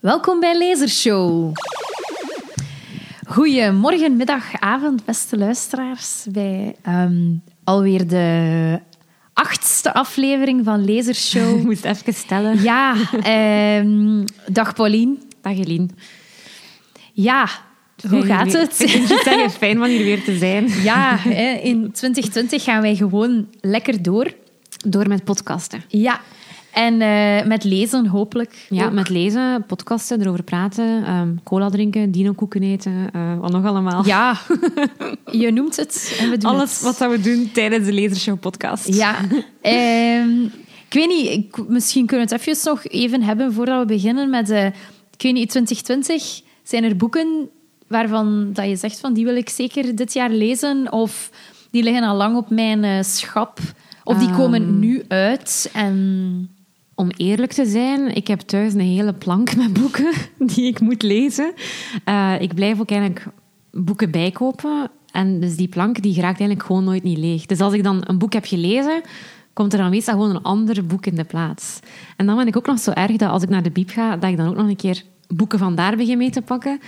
Welkom bij Lasershow. Goedemorgen, middag, avond, beste luisteraars. Bij ehm, alweer de achtste aflevering van Lasershow. Ik moest even stellen. Ja, ehm, dag Paulien. Dag Eline. Ja, hoe gaat het? Ik zeggen, fijn van hier weer te zijn. Ja, in 2020 gaan wij gewoon lekker door. Door met podcasten. Ja, en eh, met lezen hopelijk. Ja, ook. met lezen, podcasten, erover praten, ehm, cola drinken, dinokoeken eten, eh, wat nog allemaal. Ja, je noemt het en we doen Alles het. wat dat we doen tijdens de Lasershow podcast. Ja. ehm, ik weet niet, ik- misschien kunnen we het even nog even hebben voordat we beginnen met... eh ik weet niet, 2020, zijn er boeken waarvan dat je zegt van die wil ik zeker dit jaar lezen? Of die liggen al lang op mijn schap? Of die komen Ehm. nu uit en... Om eerlijk te zijn, ik heb thuis een hele plank met boeken die ik moet lezen. Eh, ik blijf ook eigenlijk boeken bijkopen. En dus die plank die geraakt eigenlijk gewoon nooit niet leeg. Dus als ik dan een boek heb gelezen, komt er dan meestal gewoon een ander boek in de plaats. En dan ben ik ook nog zo erg dat als ik naar de bieb ga, dat ik dan ook nog een keer boeken van daar begin mee te pakken.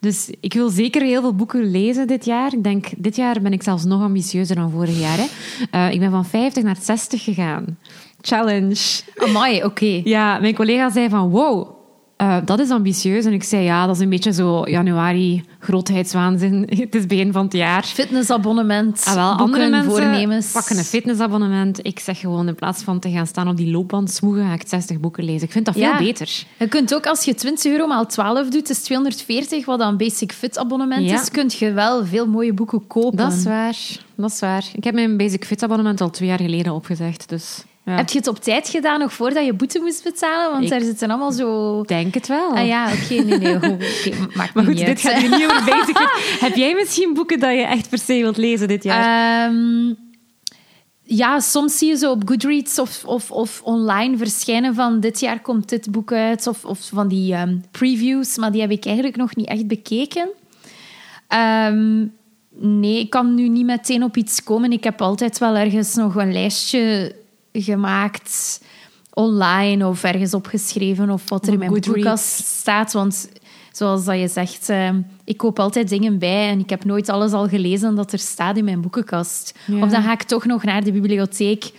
Dus ik wil zeker heel veel boeken lezen dit jaar. Ik denk, dit jaar ben ik zelfs nog ambitieuzer dan vorig jaar. Hè. Eh, ik ben van 50 naar 60 gegaan. Challenge. Amai, oké. Ja, mijn collega zei van wow, eh, dat is ambitieus. En ik zei ja, dat is een beetje zo januari grootheidswaanzin. Het is begin van het jaar. Fitnessabonnement, Ah, wel, boeken, andere mensen voornemens. pakken een fitnessabonnement. Ik zeg gewoon, in plaats van te gaan staan op die loopband smoegen, ga ik 60 boeken lezen. Ik vind dat veel Ja. beter. Je kunt ook, als je 20 euro maal 12 doet, is 240, wat dan Basic Fit abonnement Ja. is, kun je wel veel mooie boeken kopen. Dat is waar. Dat is waar. Ik heb mijn Basic Fit abonnement al twee jaar geleden opgezegd. Dus ja. Heb je het op tijd gedaan, nog voordat je boete moest betalen? Want Ik- daar zitten allemaal zo... Ik denk het wel. Ah ja, oké, nee, nee, goed, oké, maakt Maar goed, niet dit uit. gaat hier niet over Fit. Heb jij misschien boeken dat je echt per se wilt lezen dit jaar? Ehm, ja, soms zie je zo op Goodreads of, of, of online verschijnen van dit jaar komt dit boek uit. Of, of van die ehm, previews, maar die heb ik eigenlijk nog niet echt bekeken. Ehm, nee, ik kan nu niet meteen op iets komen. Ik heb altijd wel ergens nog een lijstje gemaakt online of ergens opgeschreven of wat er in mijn Goodreads. boekenkast staat. Want zoals dat je zegt, ehm, ik koop altijd dingen bij en ik heb nooit alles al gelezen dat er staat in mijn boekenkast. Ja. Of dan ga ik toch nog naar de bibliotheek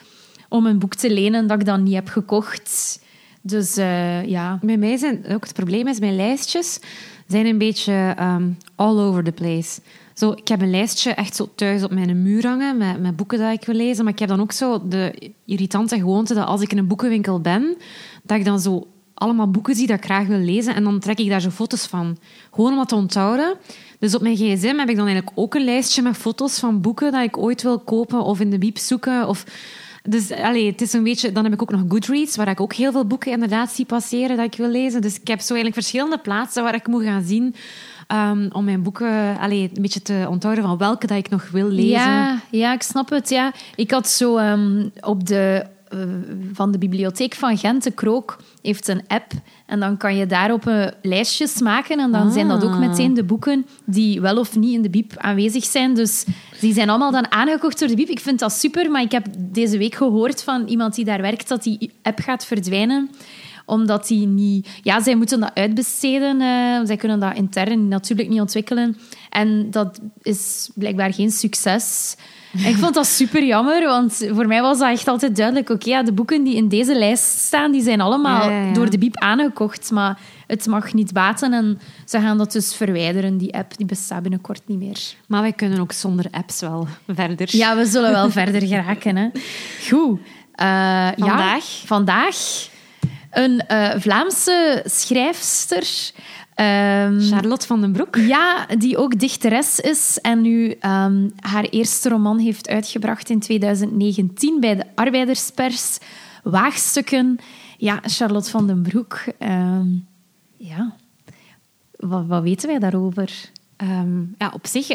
om een boek te lenen dat ik dan niet heb gekocht. Dus eh, ja. Bij mij zijn ook het probleem is, mijn lijstjes zijn een beetje ehm, all over the place. Zo, ik heb een lijstje echt zo thuis op mijn muur hangen met, boeken dat ik wil lezen. Maar ik heb dan ook zo de irritante gewoonte dat als ik in een boekenwinkel ben, dat ik dan zo allemaal boeken zie dat ik graag wil lezen. En dan trek ik daar zo foto's van. Gewoon om dat te onthouden. Dus op mijn gsm heb ik dan eigenlijk ook een lijstje met foto's van boeken dat ik ooit wil kopen of in de bieb zoeken. Of dus allee, het is een beetje, dan heb ik ook nog Goodreads, waar ik ook heel veel boeken inderdaad zie passeren dat ik wil lezen. Dus ik heb zo eigenlijk verschillende plaatsen waar ik moet gaan zien ehm, om mijn boeken allee, een beetje te onthouden van welke dat ik nog wil lezen. Ja, ja, ik snap het. Ja. Ik had zo ehm, op de, eh, van de bibliotheek van Gent, de Krook, heeft een app. En dan kan je daarop een lijstjes maken. En dan zijn dat ook Ah. meteen de boeken die wel of niet in de bieb aanwezig zijn. Dus die zijn allemaal dan aangekocht door de bieb. Ik vind dat super, maar ik heb deze week gehoord van iemand die daar werkt dat die app gaat verdwijnen omdat die niet... Ja, zij moeten dat uitbesteden. eh, zij kunnen dat intern natuurlijk niet ontwikkelen. En dat is blijkbaar geen succes. En ik vond dat super jammer, want voor mij was dat echt altijd duidelijk. Oké, ja, de boeken die in deze lijst staan, die zijn allemaal Ja, ja, ja. door de bieb aangekocht. Maar het mag niet baten en ze gaan dat dus verwijderen. Die app die bestaat binnenkort niet meer. Maar wij kunnen ook zonder apps wel verder. Ja, we zullen wel verder geraken. Hè. Goed. Eh, Vandaag? Vandaag een eh, Vlaamse schrijfster. ehm, Charlotte van den Broek. ja, die ook dichteres is en nu ehm, haar eerste roman heeft uitgebracht in 2019 bij de Arbeiderspers. Waagstukken. Ja, Charlotte van den Broek. ehm, ja, wat, wat weten wij daarover? Ja, op zich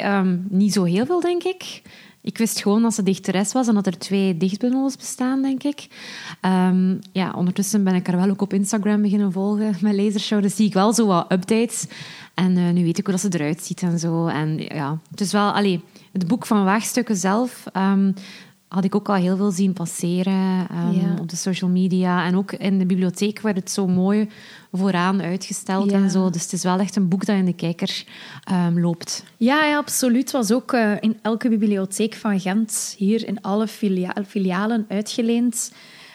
niet zo heel veel, denk ik. Ik wist gewoon dat ze dichteres was en dat er twee dichtbundels bestaan, denk ik. Ehm, ja, ondertussen ben ik haar wel ook op Instagram beginnen volgen met Lasershow. Dus zie ik wel zo wat updates. En eh, nu weet ik hoe dat ze eruit ziet en zo. En ja, het is wel... Allee, het boek van Waagstukken zelf... ehm, had ik ook al heel veel zien passeren ehm, Ja. op de social media. En ook in de bibliotheek werd het zo mooi vooraan uitgesteld Ja. en zo. Dus het is wel echt een boek dat in de kijker ehm, loopt. Ja, ja, absoluut. Het was ook eh, in elke bibliotheek van Gent, hier in alle filia- filialen uitgeleend.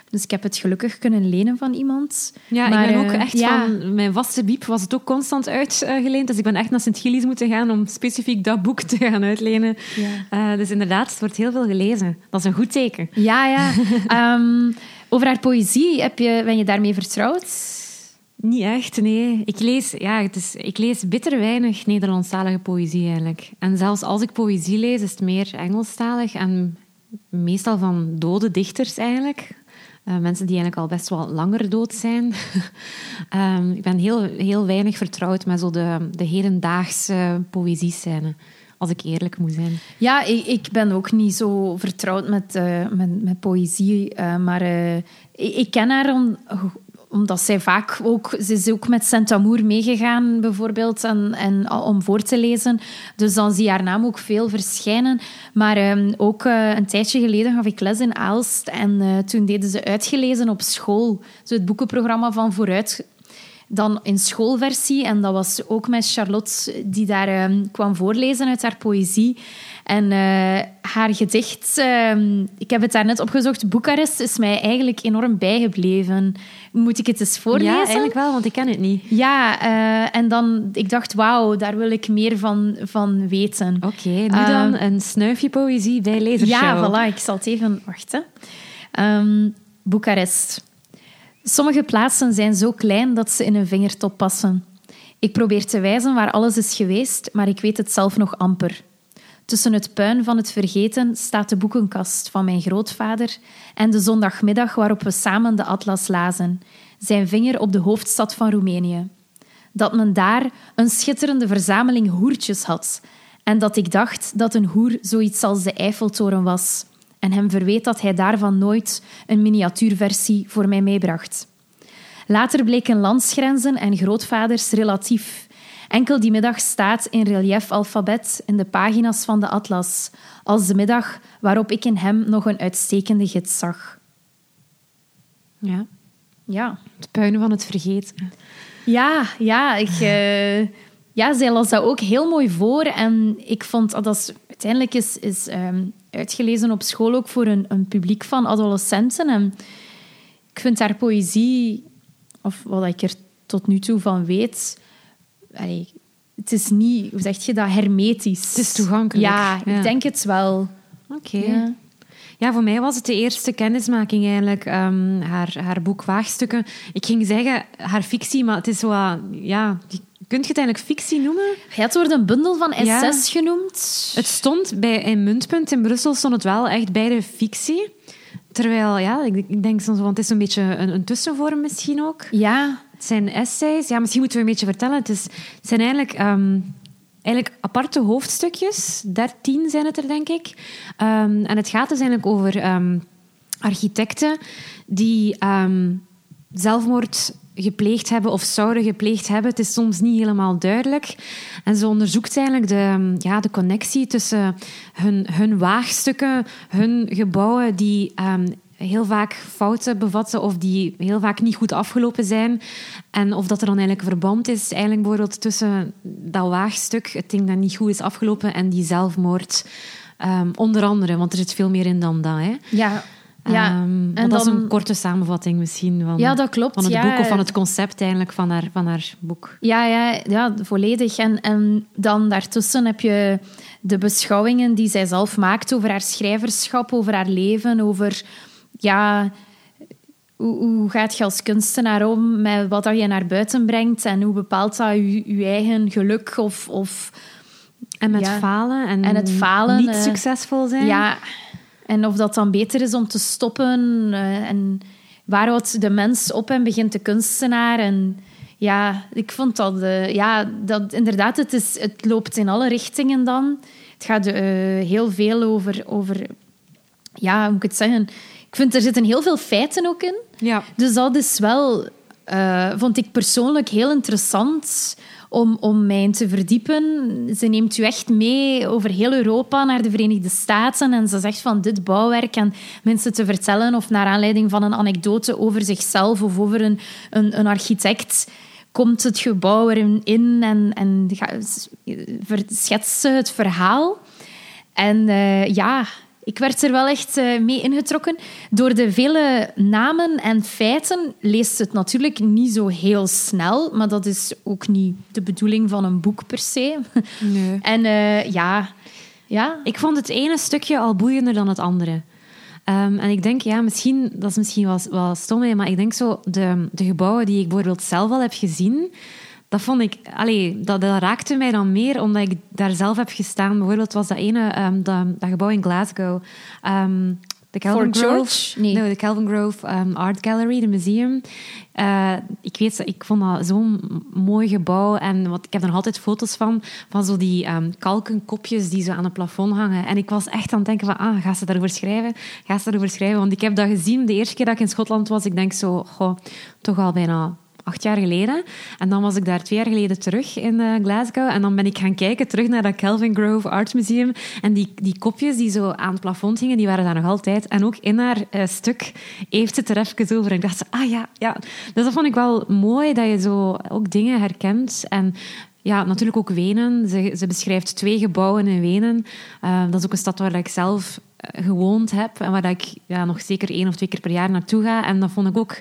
Dus ik heb het gelukkig kunnen lenen van iemand. Ja, Maar, ik ben ook eh, echt ja. van... Mijn vaste biep was het ook constant uitgeleend. Dus ik ben echt naar Sint-Gilles moeten gaan om specifiek dat boek te gaan uitlenen. Ja. Eh, dus inderdaad, het wordt heel veel gelezen. Dat is een goed teken. Ja, ja. Ehm, over haar poëzie, heb je, ben je daarmee vertrouwd? Niet echt, nee. Ik lees, ja, het is, ik lees bitter weinig Nederlandstalige poëzie eigenlijk. En zelfs als ik poëzie lees, is het meer Engelstalig en meestal van dode dichters eigenlijk. Eh, mensen die eigenlijk al best wel langer dood zijn. Ehm, ik ben heel, heel weinig vertrouwd met zo de, de hedendaagse poëziescène, als ik eerlijk moet zijn. Ja, ik, ik ben ook niet zo vertrouwd met, eh, met, met poëzie. eh, maar ik, ik ken haar omdat zij vaak ook... Ze is ook met Saint-Amour meegegaan, bijvoorbeeld, en, en, om voor te lezen. Dus dan zie je haar naam ook veel verschijnen. Maar ehm, ook eh, een tijdje geleden gaf ik les in Aalst. En eh, toen deden ze uitgelezen op school. Zo het boekenprogramma van Vooruit dan in schoolversie. En dat was ook met Charlotte, die daar ehm, kwam voorlezen uit haar poëzie. En eh, haar gedicht, ehm, ik heb het daar net opgezocht, Boekarest is mij eigenlijk enorm bijgebleven. Moet ik het eens voorlezen? Ja, eigenlijk wel, want ik ken het niet. Ja, eh, en dan, ik dacht, wauw, daar wil ik meer van, van weten. Oké, nu Ehm, dan een snuifje poëzie bij Lezershow. Ja, voilà, ik zal het even wachten. Boekarest. Sommige plaatsen zijn zo klein dat ze in een vingertop passen. Ik probeer te wijzen waar alles is geweest, maar ik weet het zelf nog amper. Tussen het puin van het vergeten staat de boekenkast van mijn grootvader en de zondagmiddag waarop we samen de atlas lazen, zijn vinger op de hoofdstad van Roemenië. Dat men daar een schitterende verzameling hoertjes had en dat ik dacht dat een hoer zoiets als de Eiffeltoren was en hem verweet dat hij daarvan nooit een miniatuurversie voor mij meebracht. Later bleken landsgrenzen en grootvaders relatief. Enkel die middag staat in relief-alfabet in de pagina's van de atlas, als de middag waarop ik in hem nog een uitstekende gids zag. Ja, Ja, het puin van het vergeten. ja, ja, ik, eh, ja zij las dat ook heel mooi voor. En ik vond dat dat uiteindelijk is, is ehm, uitgelezen op school ook voor een, een publiek van adolescenten. En ik vind haar poëzie, of wat ik er tot nu toe van weet, allee, het is niet, hoe zeg je dat, hermetisch. Het is toegankelijk. Ja, Ja. ik denk het wel. Oké. Ja. Ja, voor mij was het de eerste kennismaking eigenlijk, ehm, haar, haar boek Waagstukken. Ik ging zeggen haar fictie, maar het is zo, ja, kunt je het eigenlijk fictie noemen? Ja, het wordt een bundel van Ja. essays genoemd. Het stond bij in Muntpunt in Brussel stond het wel echt bij de fictie. Terwijl, ja, ik, ik denk soms, want het is een beetje een, een tussenvorm misschien ook. Ja, Het zijn essays. Ja, misschien moeten we een beetje vertellen. Het, is, het zijn eigenlijk, ehm, eigenlijk aparte hoofdstukjes. Dertien zijn het er, denk ik. Ehm, en het gaat dus eigenlijk over ehm, architecten die ehm, zelfmoord gepleegd hebben of zouden gepleegd hebben. Het is soms niet helemaal duidelijk. En ze onderzoekt eigenlijk de, ja, de connectie tussen hun, hun waagstukken, hun gebouwen die ehm, heel vaak fouten bevatten of die heel vaak niet goed afgelopen zijn. En of dat er dan eigenlijk verband is eigenlijk bijvoorbeeld tussen dat waagstuk, het ding dat niet goed is afgelopen, en die zelfmoord. Ehm, onder andere, want er zit veel meer in dan dat. Hè. ja. ja. Ehm, en dat is dan- een korte samenvatting misschien van, Ja, dat klopt, van het ja. boek of van het concept eigenlijk van haar, van haar boek. Ja, ja, ja volledig. En, en dan daartussen heb je de beschouwingen die zij zelf maakt over haar schrijverschap, over haar leven, over ja, hoe, hoe gaat je als kunstenaar om met wat dat je naar buiten brengt en hoe bepaalt dat je, je eigen geluk of, of En met Ja. falen en, En het falen, niet eh, succesvol zijn. ja, en of dat dan beter is om te stoppen eh, en waar houdt de mens op en begint de kunstenaar en ja, ik vond dat, eh, ja, dat inderdaad, het, is, het loopt in alle richtingen dan. Het gaat heel veel over, over, ja, hoe moet ik het zeggen? Ik vind er zitten heel veel feiten ook in. Ja. Dus dat is wel, eh, vond ik persoonlijk heel interessant om, om mij in te verdiepen. Ze neemt u echt mee over heel Europa naar de Verenigde Staten. En ze zegt van dit bouwwerk en mensen te vertellen of naar aanleiding van een anekdote over zichzelf of over een, een, een architect komt het gebouw erin in en, en schetst ze het verhaal. En uh, ja, ik werd er wel echt uh, mee ingetrokken. Door de vele namen en feiten leest het natuurlijk niet zo heel snel, maar dat is ook niet de bedoeling van een boek per se. Nee. En uh, ja, ja. Ik vond het ene stukje al boeiender dan het andere. Um, en ik denk, ja, misschien, dat is misschien wel, wel stom, maar ik denk zo, de, de gebouwen die ik bijvoorbeeld zelf al heb gezien, dat vond ik, allee, dat, dat, raakte mij dan meer omdat ik daar zelf heb gestaan. Bijvoorbeeld was dat ene, um, dat, dat, gebouw in Glasgow. Um, de Calvin Fort Grove? Nee. de Calvin Grove um, Art Gallery, de museum. Uh, ik weet, ik vond dat zo'n mooi gebouw. En wat, ik heb er nog altijd foto's van, van zo die um, kalkenkopjes die zo aan het plafond hangen. En ik was echt aan het denken van, ah, ga ze daarover schrijven? Ga ze daarover schrijven? Want ik heb dat gezien de eerste keer dat ik in Schotland was. Ik denk zo, goh, toch al bijna acht jaar geleden. En dan was ik daar twee jaar geleden terug in uh, Glasgow. En dan ben ik gaan kijken terug naar dat Kelvin Grove Art Museum. En die, die kopjes die zo aan het plafond hingen, die waren daar nog altijd. En ook in haar uh, stuk heeft het er even over. En ik dacht, ah ja, ja. Dus dat vond ik wel mooi, dat je zo ook dingen herkent. En ja, natuurlijk ook Wenen. Ze, ze beschrijft twee gebouwen in Wenen. Uh, dat is ook een stad waar ik zelf gewoond heb en waar ik ja, nog zeker één of twee keer per jaar naartoe ga. En dat vond ik ook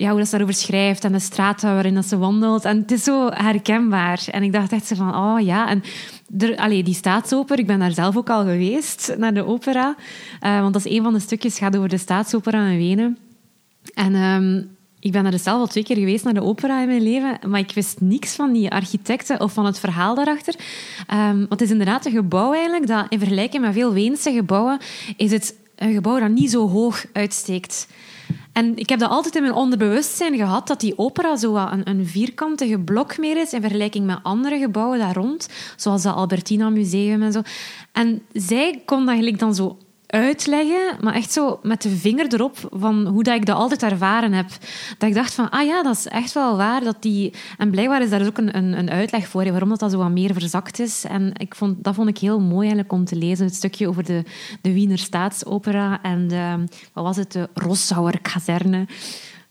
ja, hoe dat ze daarover schrijft en de straten waarin dat ze wandelt. En het is zo herkenbaar. En ik dacht echt van, oh ja. En allee, die staatsoper, ik ben daar zelf ook al geweest, naar de opera. Uh, want dat is een van de stukjes, gaat over de staatsopera in Wenen. En um, ik ben er dus zelf al twee keer geweest naar de opera in mijn leven, maar ik wist niks van die architecten of van het verhaal daarachter. Um, want het is inderdaad een gebouw eigenlijk, dat in vergelijking met veel Weense gebouwen, is het een gebouw dat niet zo hoog uitsteekt. En ik heb dat altijd in mijn onderbewustzijn gehad, dat die opera zo een, een vierkantige blok meer is in vergelijking met andere gebouwen daar rond, zoals het Albertina Museum en zo. En zij kon dat gelijk dan zo uitleggen, maar echt zo met de vinger erop van hoe dat ik dat altijd ervaren heb. Dat ik dacht van, ah ja, dat is echt wel waar. Dat die... En blijkbaar is daar ook een, een, een uitleg voor, waarom dat, dat zo wat meer verzakt is. En ik vond, dat vond ik heel mooi eigenlijk om te lezen. Het stukje over de, de Wiener Staatsopera en de, wat was het, de Rossauer kazerne.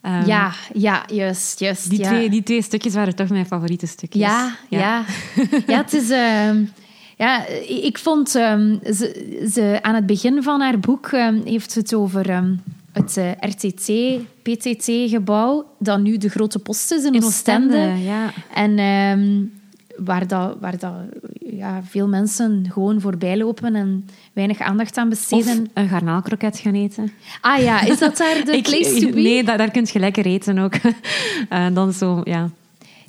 Um, ja, ja, juist. juist die, ja. Twee, die twee stukjes waren toch mijn favoriete stukjes. Ja, ja. ja. ja het is... Uh, ja, ik vond um, ze, ze, aan het begin van haar boek um, heeft het over um, het uh, eh, RTT, PTT-gebouw, dat nu de grote post is in, in Oostende. Oostende ja. En waar, dat, waar dat, ja, veel mensen gewoon voorbij lopen en weinig aandacht aan besteden. Of een garnaalkroket gaan eten. Ah ja, is dat daar de place to be? Nee, daar, daar kun je lekker eten ook. uh, dan zo, ja...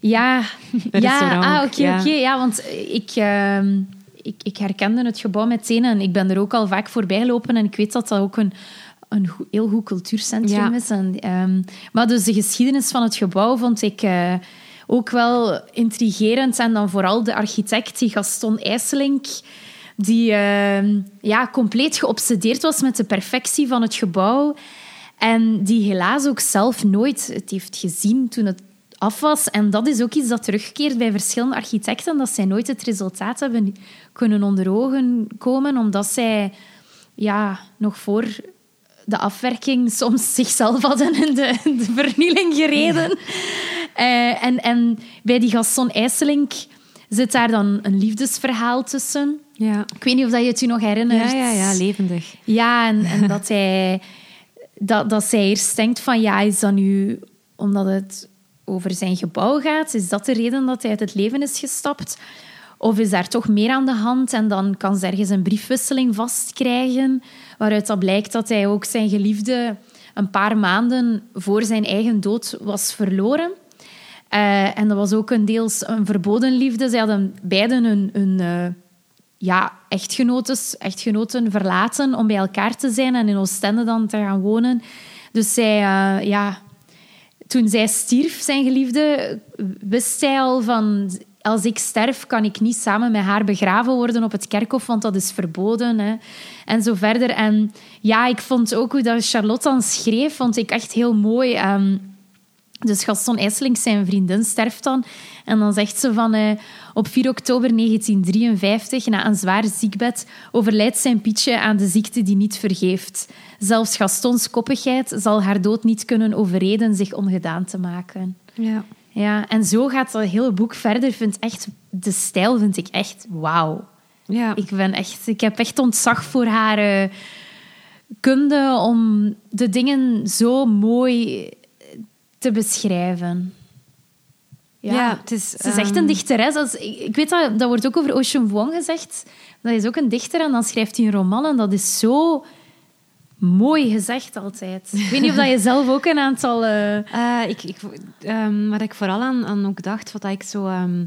Ja, ja ah, oké, okay, ja. Okay, ja, want ik ik, ik herkende het gebouw meteen en ik ben er ook al vaak voorbij gelopen en ik weet dat dat ook een, een heel goed cultuurcentrum is. En, um, maar dus de geschiedenis van het gebouw vond ik uh, ook wel intrigerend. En dan vooral de architect, die Gaston IJsselink, die uh, ja, compleet geobsedeerd was met de perfectie van het gebouw. En die helaas ook zelf nooit het heeft gezien toen het af was. En dat is ook iets dat terugkeert bij verschillende architecten, dat zij nooit het resultaat hebben kunnen onder ogen komen, omdat zij ja, nog voor de afwerking soms zichzelf hadden in de, de vernieling gereden. Uh, en, en bij die Gaston IJsselink zit daar dan een liefdesverhaal tussen. Ja. Ik weet niet of dat je het je nog herinnert. Ja, ja, ja levendig. Ja, en, en dat, hij, dat, dat zij eerst denkt van ja, is dat nu omdat het over zijn gebouw gaat? Is dat de reden dat hij uit het leven is gestapt? Of is daar toch meer aan de hand en dan kan ze ergens een briefwisseling vastkrijgen, waaruit dat blijkt dat hij ook zijn geliefde een paar maanden voor zijn eigen dood was verloren. Uh, en dat was ook een deels een verboden liefde. Ze hadden beiden hun, uh, ja, echtgenotes, echtgenoten verlaten om bij elkaar te zijn en in Oostende dan te gaan wonen. Dus zij, uh, ja, toen zij stierf, zijn geliefde, wist zij al van als ik sterf, kan ik niet samen met haar begraven worden op het kerkhof, want dat is verboden. Hè. En zo verder. En ja, ik vond ook hoe dat Charlotte dan schreef, vond ik echt heel mooi. Um, Dus Gaston IJsselings, zijn vriendin, sterft dan. En dan zegt ze van... eh, op 4 oktober 1953, na een zwaar ziekbed, overlijdt zijn Pietje aan de ziekte die niet vergeeft. Zelfs Gastons koppigheid zal haar dood niet kunnen overreden zich ongedaan te maken. Ja. Ja, en zo gaat dat hele boek verder. Vind echt, de stijl vind ik echt wauw. Ja. Ik, ben echt, ik heb echt ontzag voor haar eh, kunde om de dingen zo mooi te beschrijven. Ja, het is, Ze is echt ehm, een dichteres. Als, ik, weet dat, dat wordt ook over Ocean Vuong gezegd. Dat is ook een dichter en dan schrijft hij een roman en dat is zo mooi gezegd altijd. Ik weet niet of dat je zelf ook een aantal... Eh, ik, ik, ehm, wat ik vooral aan, aan ook dacht, wat ik zo... ehm,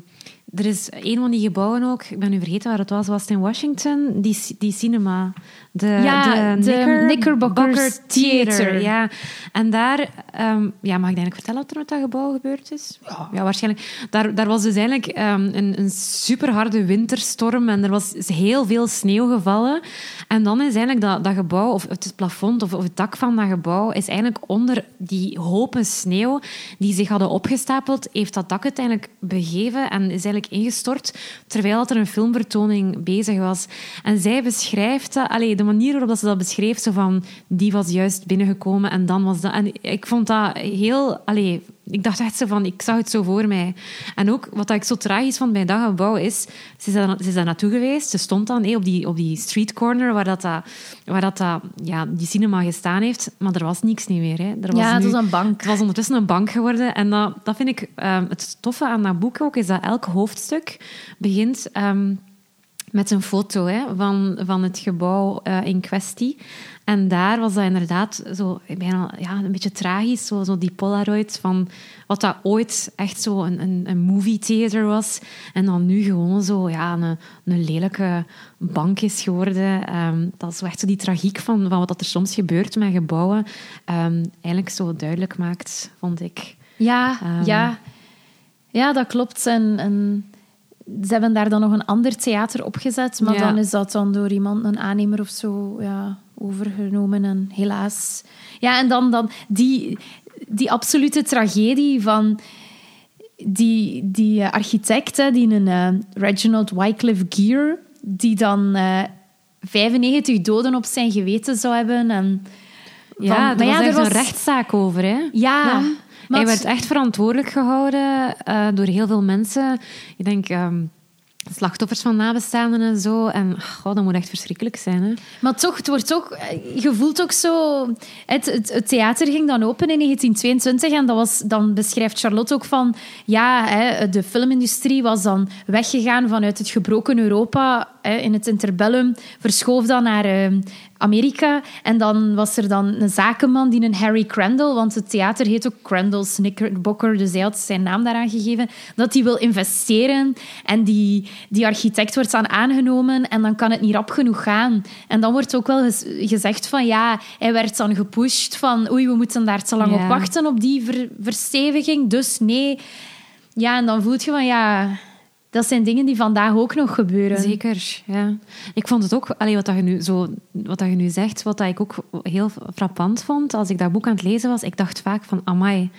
er is een van die gebouwen ook, ik ben nu vergeten waar het was, was het in Washington, die, die cinema. De, Ja, de Knickerbockers Theater. Ja. En daar, ehm, ja, mag ik eigenlijk vertellen wat er met dat gebouw gebeurd is? Ja, waarschijnlijk. Daar, daar was dus eigenlijk ehm, een, een super harde winterstorm en er was heel veel sneeuw gevallen. En dan is eigenlijk dat, dat gebouw, of het plafond of, of het dak van dat gebouw, is eigenlijk onder die hopen sneeuw die zich hadden opgestapeld, heeft dat dak uiteindelijk begeven en is eigenlijk ingestort terwijl er een filmvertoning bezig was. En zij beschrijft dat, allee, de manier waarop dat ze dat beschreef, zo van, die was juist binnengekomen en dan was dat... En ik vond dat heel... Allee, ik dacht echt zo van, ik zag het zo voor mij. En ook, wat ik zo tragisch vond bij gebouw is, ze is daar, ze is daar naartoe geweest, ze stond dan eh, op, die, op die street corner waar, dat, waar dat, ja, die cinema gestaan heeft, maar er was niks niet meer. Hè. Er was ja, het nu- was een bank. het was ondertussen een bank geworden. En dat, dat vind ik ehm, het toffe aan dat boek ook, is dat elk hoofdstuk begint ehm, met een foto hè, van, van het gebouw eh, in kwestie. En daar was dat inderdaad zo bijna ja, een beetje tragisch, zo, zo die Polaroid van wat dat ooit echt zo een, een, een movie theater was. En dan nu gewoon zo ja, een, een lelijke bank is geworden. Ehm, dat is echt zo die tragiek van, van wat dat er soms gebeurt met gebouwen. ehm, eigenlijk zo duidelijk maakt, vond ik. Ja, Ehm. ja. ja, dat klopt. En, en ze hebben daar dan nog een ander theater opgezet, maar Ja. dan is dat dan door iemand, een aannemer of zo, ja, overgenomen. En helaas. Ja, en dan, dan die, die absolute tragedie van die, die eh, architect, die een eh, Reginald Wycliffe Gear, die dan eh 95 doden op zijn geweten zou hebben. En Ja, van- was er echt een rechtszaak over. Hè? Ja, maar Hij werd echt verantwoordelijk gehouden eh, door heel veel mensen. Ik denk ehm, slachtoffers van nabestaanden en zo. En goh, dat moet echt verschrikkelijk zijn. Hè? Maar toch, het wordt ook, je voelt ook zo. Het, het, het theater ging dan open in 1922 en dat was, dan beschrijft Charlotte ook van. Ja, hè, de filmindustrie was dan weggegaan vanuit het gebroken Europa hè, in het interbellum, verschoof dan naar eh, Amerika. En dan was er dan een zakenman, die een Harry Crandall, want het theater heet ook Crandall's Knickerbocker, dus hij had zijn naam daaraan gegeven, dat die wil investeren. En die, die architect wordt dan aangenomen en dan kan het niet rap genoeg gaan. En dan wordt ook wel gez- gezegd van ja, hij werd dan gepusht van oei, we moeten daar te lang op wachten op die ver- versteviging, dus nee. Ja, en dan voelt je van ja, dat zijn dingen die vandaag ook nog gebeuren. Zeker, ja. Ik vond het ook, allee, wat, dat je nu zo, wat dat je nu zegt, wat dat ik ook heel frappant vond als ik dat boek aan het lezen was, ik dacht vaak van, amai,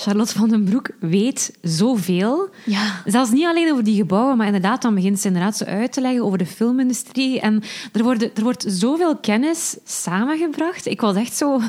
Charlotte van den Broek weet zoveel. Ja. Zelfs niet alleen over die gebouwen, maar inderdaad, dan begint ze inderdaad zo uit te leggen over de filmindustrie. En er, worden, er wordt zoveel kennis samengebracht. Ik was echt zo...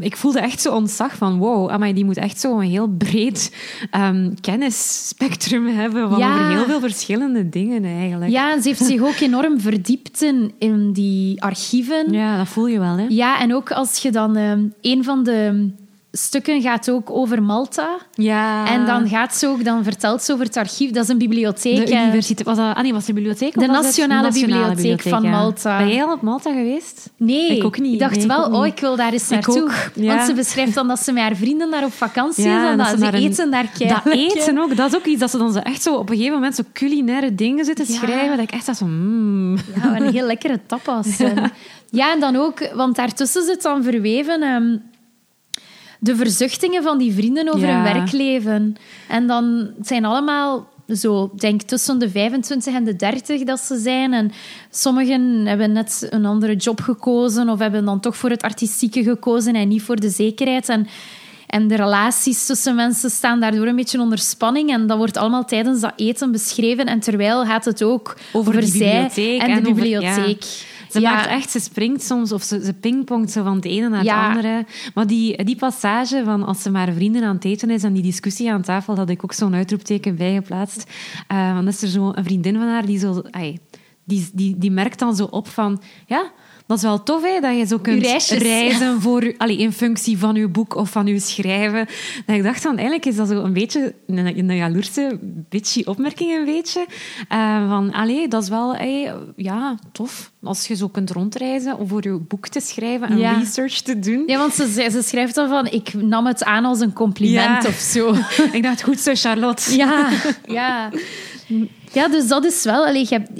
Ik voelde echt zo ontzag van, wow, amai, die moet echt zo een heel breed ehm, kennisspectrum hebben van Ja. over heel veel verschillende dingen eigenlijk. Ja, en ze heeft zich ook enorm verdiept in, in die archieven. Ja, dat voel je wel, hè? Ja, en ook als je dan... ehm, een van de stukken gaat ook over Malta. Ja. En dan gaat ze ook... Dan vertelt ze over het archief. Dat is een bibliotheek. de universiteit... Was dat, ah nee, was de bibliotheek? De Nationale Bibliotheek van ja. Malta. Ben jij al op Malta geweest? Nee, Ik ook niet. Ik dacht Nee, ik wel, ook oh, ik wil daar eens Ik naartoe. ja. Want ze beschrijft dan dat ze met haar vrienden daar op vakantie is. En dat, dat ze een- eten daar Dat keihard. eten ook, dat is ook iets dat ze dan zo echt zo op een gegeven moment zo culinaire dingen zitten schrijven. Dat ik echt dacht zo, mm. Ja, een heel lekkere tapas. Ja, en dan ook, want daartussen zit dan verweven ehm, de verzuchtingen van die vrienden over Ja. hun werkleven. En dan het zijn allemaal zo, denk tussen de 25 en de 30 dat ze zijn. En sommigen hebben net een andere job gekozen of hebben dan toch voor het artistieke gekozen en niet voor de zekerheid. En En de relaties tussen mensen staan daardoor een beetje onder spanning. En dat wordt allemaal tijdens dat eten beschreven. En terwijl gaat het ook over, Over bibliotheek en, en de over- bibliotheek. Ze Ja. maakt echt, ze springt soms of ze, ze pingpongt zo van het ene naar Ja. het andere. Maar die, die passage van als ze maar vrienden aan het eten is en die discussie aan tafel, had ik ook zo'n uitroepteken bijgeplaatst. Eh dan is er zo een vriendin van haar die zo... die, die, die merkt dan zo op van... Ja, dat is wel tof, hè, dat je zo kunt reisjes, reizen voor, allee, in functie van je boek of van je schrijven. En ik dacht van, eigenlijk is dat zo een beetje een, een jaloerse, bitchy opmerking, een beetje. Eh, van, allee, dat is wel hey, ja, tof als je zo kunt rondreizen om voor je boek te schrijven en Ja. research te doen. Ja, want ze, ze schrijft dan van... Ik nam het aan als een compliment Ja. of zo. ik dacht, goed zo, Charlotte. Ja, ja. Ja, dus dat is wel... Allee, je hebt-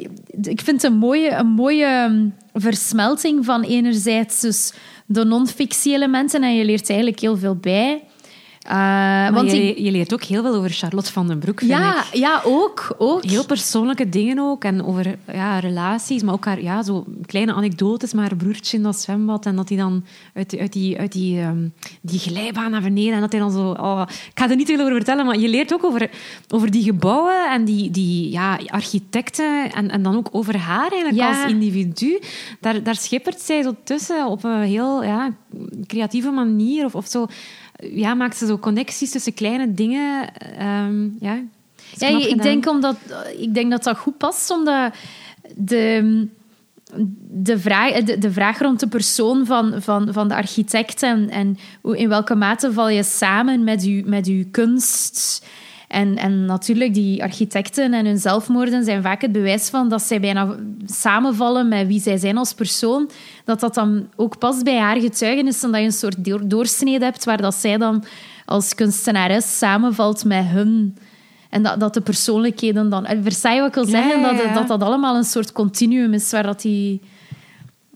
ik vind het een mooie, een mooie versmelting van enerzijds dus de non-fictie-elementen en je leert eigenlijk heel veel bij. Maar want je, ik, je leert ook heel veel over Charlotte van den Broek, vind ja, ik. ja, ook. ook. Heel persoonlijke dingen ook. En over ja, relaties, maar ook haar, ja, zo kleine anekdotes met haar broertje in dat zwembad. En dat hij dan uit, uit, die, uit die, ehm, die glijbaan naar beneden... En dat hij dan zo... Oh, ik ga er niet veel over vertellen, maar je leert ook over, over die gebouwen en die, die ja, architecten. En, en dan ook over haar eigenlijk Ja. als individu. Daar, daar schippert zij zo tussen op een heel ja, creatieve manier. Of, of zo... Ja, maakt ze zo connecties tussen kleine dingen. Ehm, ja, Ja, ik, gedaan. denk omdat, ik denk dat dat goed past, omdat de, de, vraag, de, de vraag rond de persoon van, van, van de architect en, in welke mate val je samen met je, met uw kunst. En, en natuurlijk, die architecten en hun zelfmoorden zijn vaak het bewijs van dat zij bijna samenvallen met wie zij zijn als persoon. Dat dat dan ook past bij haar getuigenissen, dat je een soort door- doorsnede hebt waar dat zij dan als kunstenares samenvalt met hun. En dat, dat de persoonlijkheden dan... eh, Versta je wat ik wil Ja, zeggen? ja, Dat, dat dat allemaal een soort continuum is waar dat die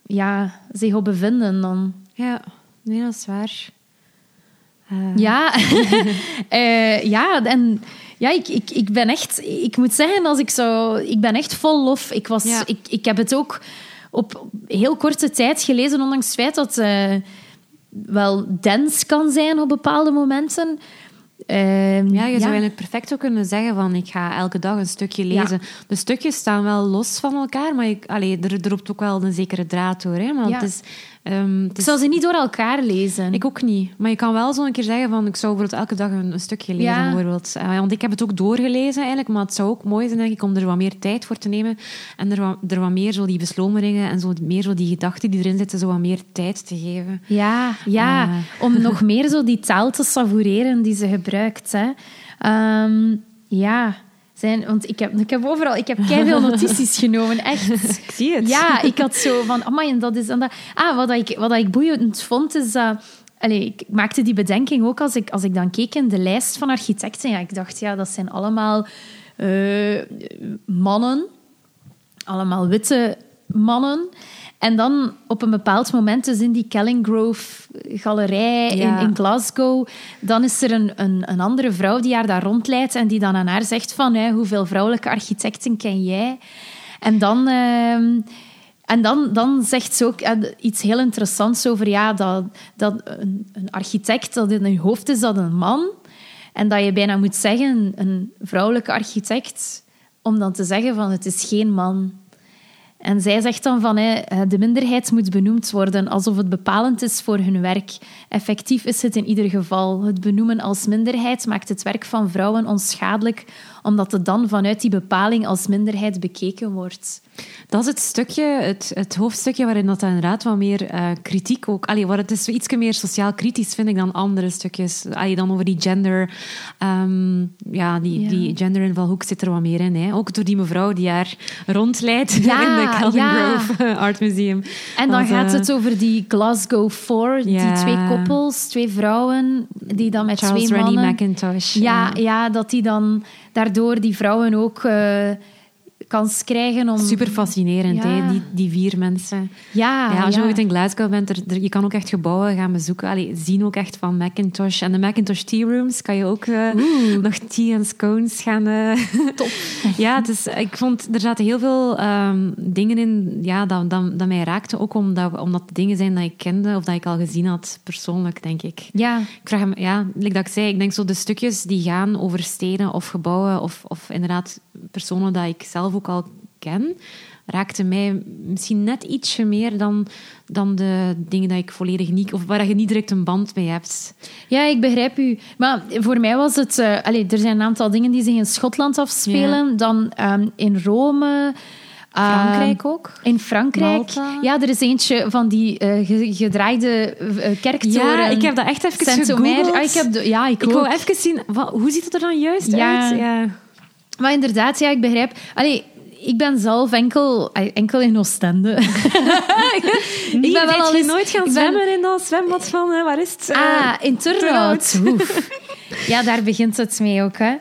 ja, zich op bevinden dan. Ja, nee, dat is waar. Eh, Ja, Eh, ja en ja, ik, ik, ik ben echt... Ik moet zeggen, als ik zo... Ik ben echt vol lof. Ik, was, Ja. ik, ik heb het ook op heel korte tijd gelezen, ondanks het feit dat het wel dens kan zijn op bepaalde momenten. Ehm, Ja, je zou eigenlijk perfect ook kunnen zeggen van ik ga elke dag een stukje lezen. De stukjes staan wel los van elkaar, maar ik, allee, er, loopt ook wel een zekere draad door. Hè? Maar Ja. het is, het Ik is- zou ze niet door elkaar lezen. ik ook niet. Maar je kan wel zo een keer zeggen van ik zou bijvoorbeeld elke dag een, een stukje lezen. Ja. Bijvoorbeeld. Eh, want ik heb het ook doorgelezen eigenlijk, maar het zou ook mooi zijn denk ik, om er wat meer tijd voor te nemen en er wat, er wat meer zo die beslomeringen en zo meer zo die gedachten die erin zitten, zo wat meer tijd te geven. Ja, ja. Ah. om nog meer zo die taal te savoureren die ze gebruikt. Hè. Ehm, ja, zijn, want ik heb, ik heb overal... Ik heb veel notities genomen, echt. Ik zie het. Ja, ik had zo van... Amai, en dat is... En dat, ah, wat ik, wat ik boeiend vond, is dat... Allee, ik maakte die bedenking ook als ik, als ik dan keek in de lijst van architecten. Ja, ik dacht, ja, dat zijn allemaal eh, mannen. Allemaal witte mannen. En dan op een bepaald moment, dus in die Kellinggrove galerij Ja. in, in Glasgow, dan is er een, een, een andere vrouw die haar daar rondleidt en die dan aan haar zegt van, hè, hoeveel vrouwelijke architecten ken jij? En dan... ehm, en dan, dan zegt ze ook eh, iets heel interessants over ja, dat, dat een, een architect dat in hun hoofd is dat een man. En dat je bijna moet zeggen een vrouwelijke architect, om dan te zeggen van het is geen man. En zij zegt dan van hè, de minderheid moet benoemd worden alsof het bepalend is voor hun werk. Effectief is het in ieder geval. Het benoemen als minderheid maakt het werk van vrouwen onschadelijk, omdat het dan vanuit die bepaling als minderheid bekeken wordt. Dat is het stukje, het, het hoofdstukje waarin dat inderdaad wat meer eh, kritiek ook... Allee, waar het is iets meer sociaal kritisch, vind ik, dan andere stukjes. Allee, dan over die gender... ehm, ja, die, Ja. die gender-invalhoek zit er wat meer in. Hè. Ook door die mevrouw die haar rondleidt Ja, in de Calvin ja. Grove Art Museum. En dan Want, gaat eh, het over die Glasgow Four, die twee koppels, twee vrouwen, die dan met Charles twee Rennie mannen... McIntosh. Ja, ja, dat die dan daardoor die vrouwen ook eh, kans krijgen om... Super fascinerend, Ja. hè, die, die vier mensen. Ja, Ja, als je ooit in Glasgow bent, er, er- je kan ook echt gebouwen gaan bezoeken. Allee, zien ook echt van Macintosh. En de Macintosh Tea Rooms kan je ook eh, nog tea en scones gaan... eh, Top. ja, is, ik vond, er zaten heel veel ehm, dingen in ja, dat, dat, dat mij raakten. Ook omdat, omdat het dingen zijn dat ik kende of dat ik al gezien had, persoonlijk, denk ik. Ja, Ik vraag hem, ja, like dat ik zei, ik denk zo de stukjes die gaan over steden of gebouwen of, of inderdaad personen dat ik zelf ook al ken, raakten mij misschien net ietsje meer dan, dan de dingen dat ik volledig niet, of waar je niet direct een band mee hebt. Ja, ik begrijp u. Maar voor mij was het... eh allee, er zijn een aantal dingen die zich in Schotland afspelen. Dan ehm, in Rome... ehm, Frankrijk ook. In Frankrijk. Malta. Ja, er is eentje van die eh, ge- gedraaide eh, kerktoren. Ja, ik heb dat echt even gegoogeld. Ah, ik heb de- ja, ik, Ik wou even zien, wat, hoe ziet het er dan juist Ja. uit? Ja. Maar inderdaad, ja, ik begrijp... Allee, ik ben zelf enkel, enkel in Oostende. ik Ik ben wel al eens... nooit gaan ben- zwemmen in dat zwembad van, eh, waar is het? Eh, Ah, in Turnhout. Ja, daar begint het mee ook, hè.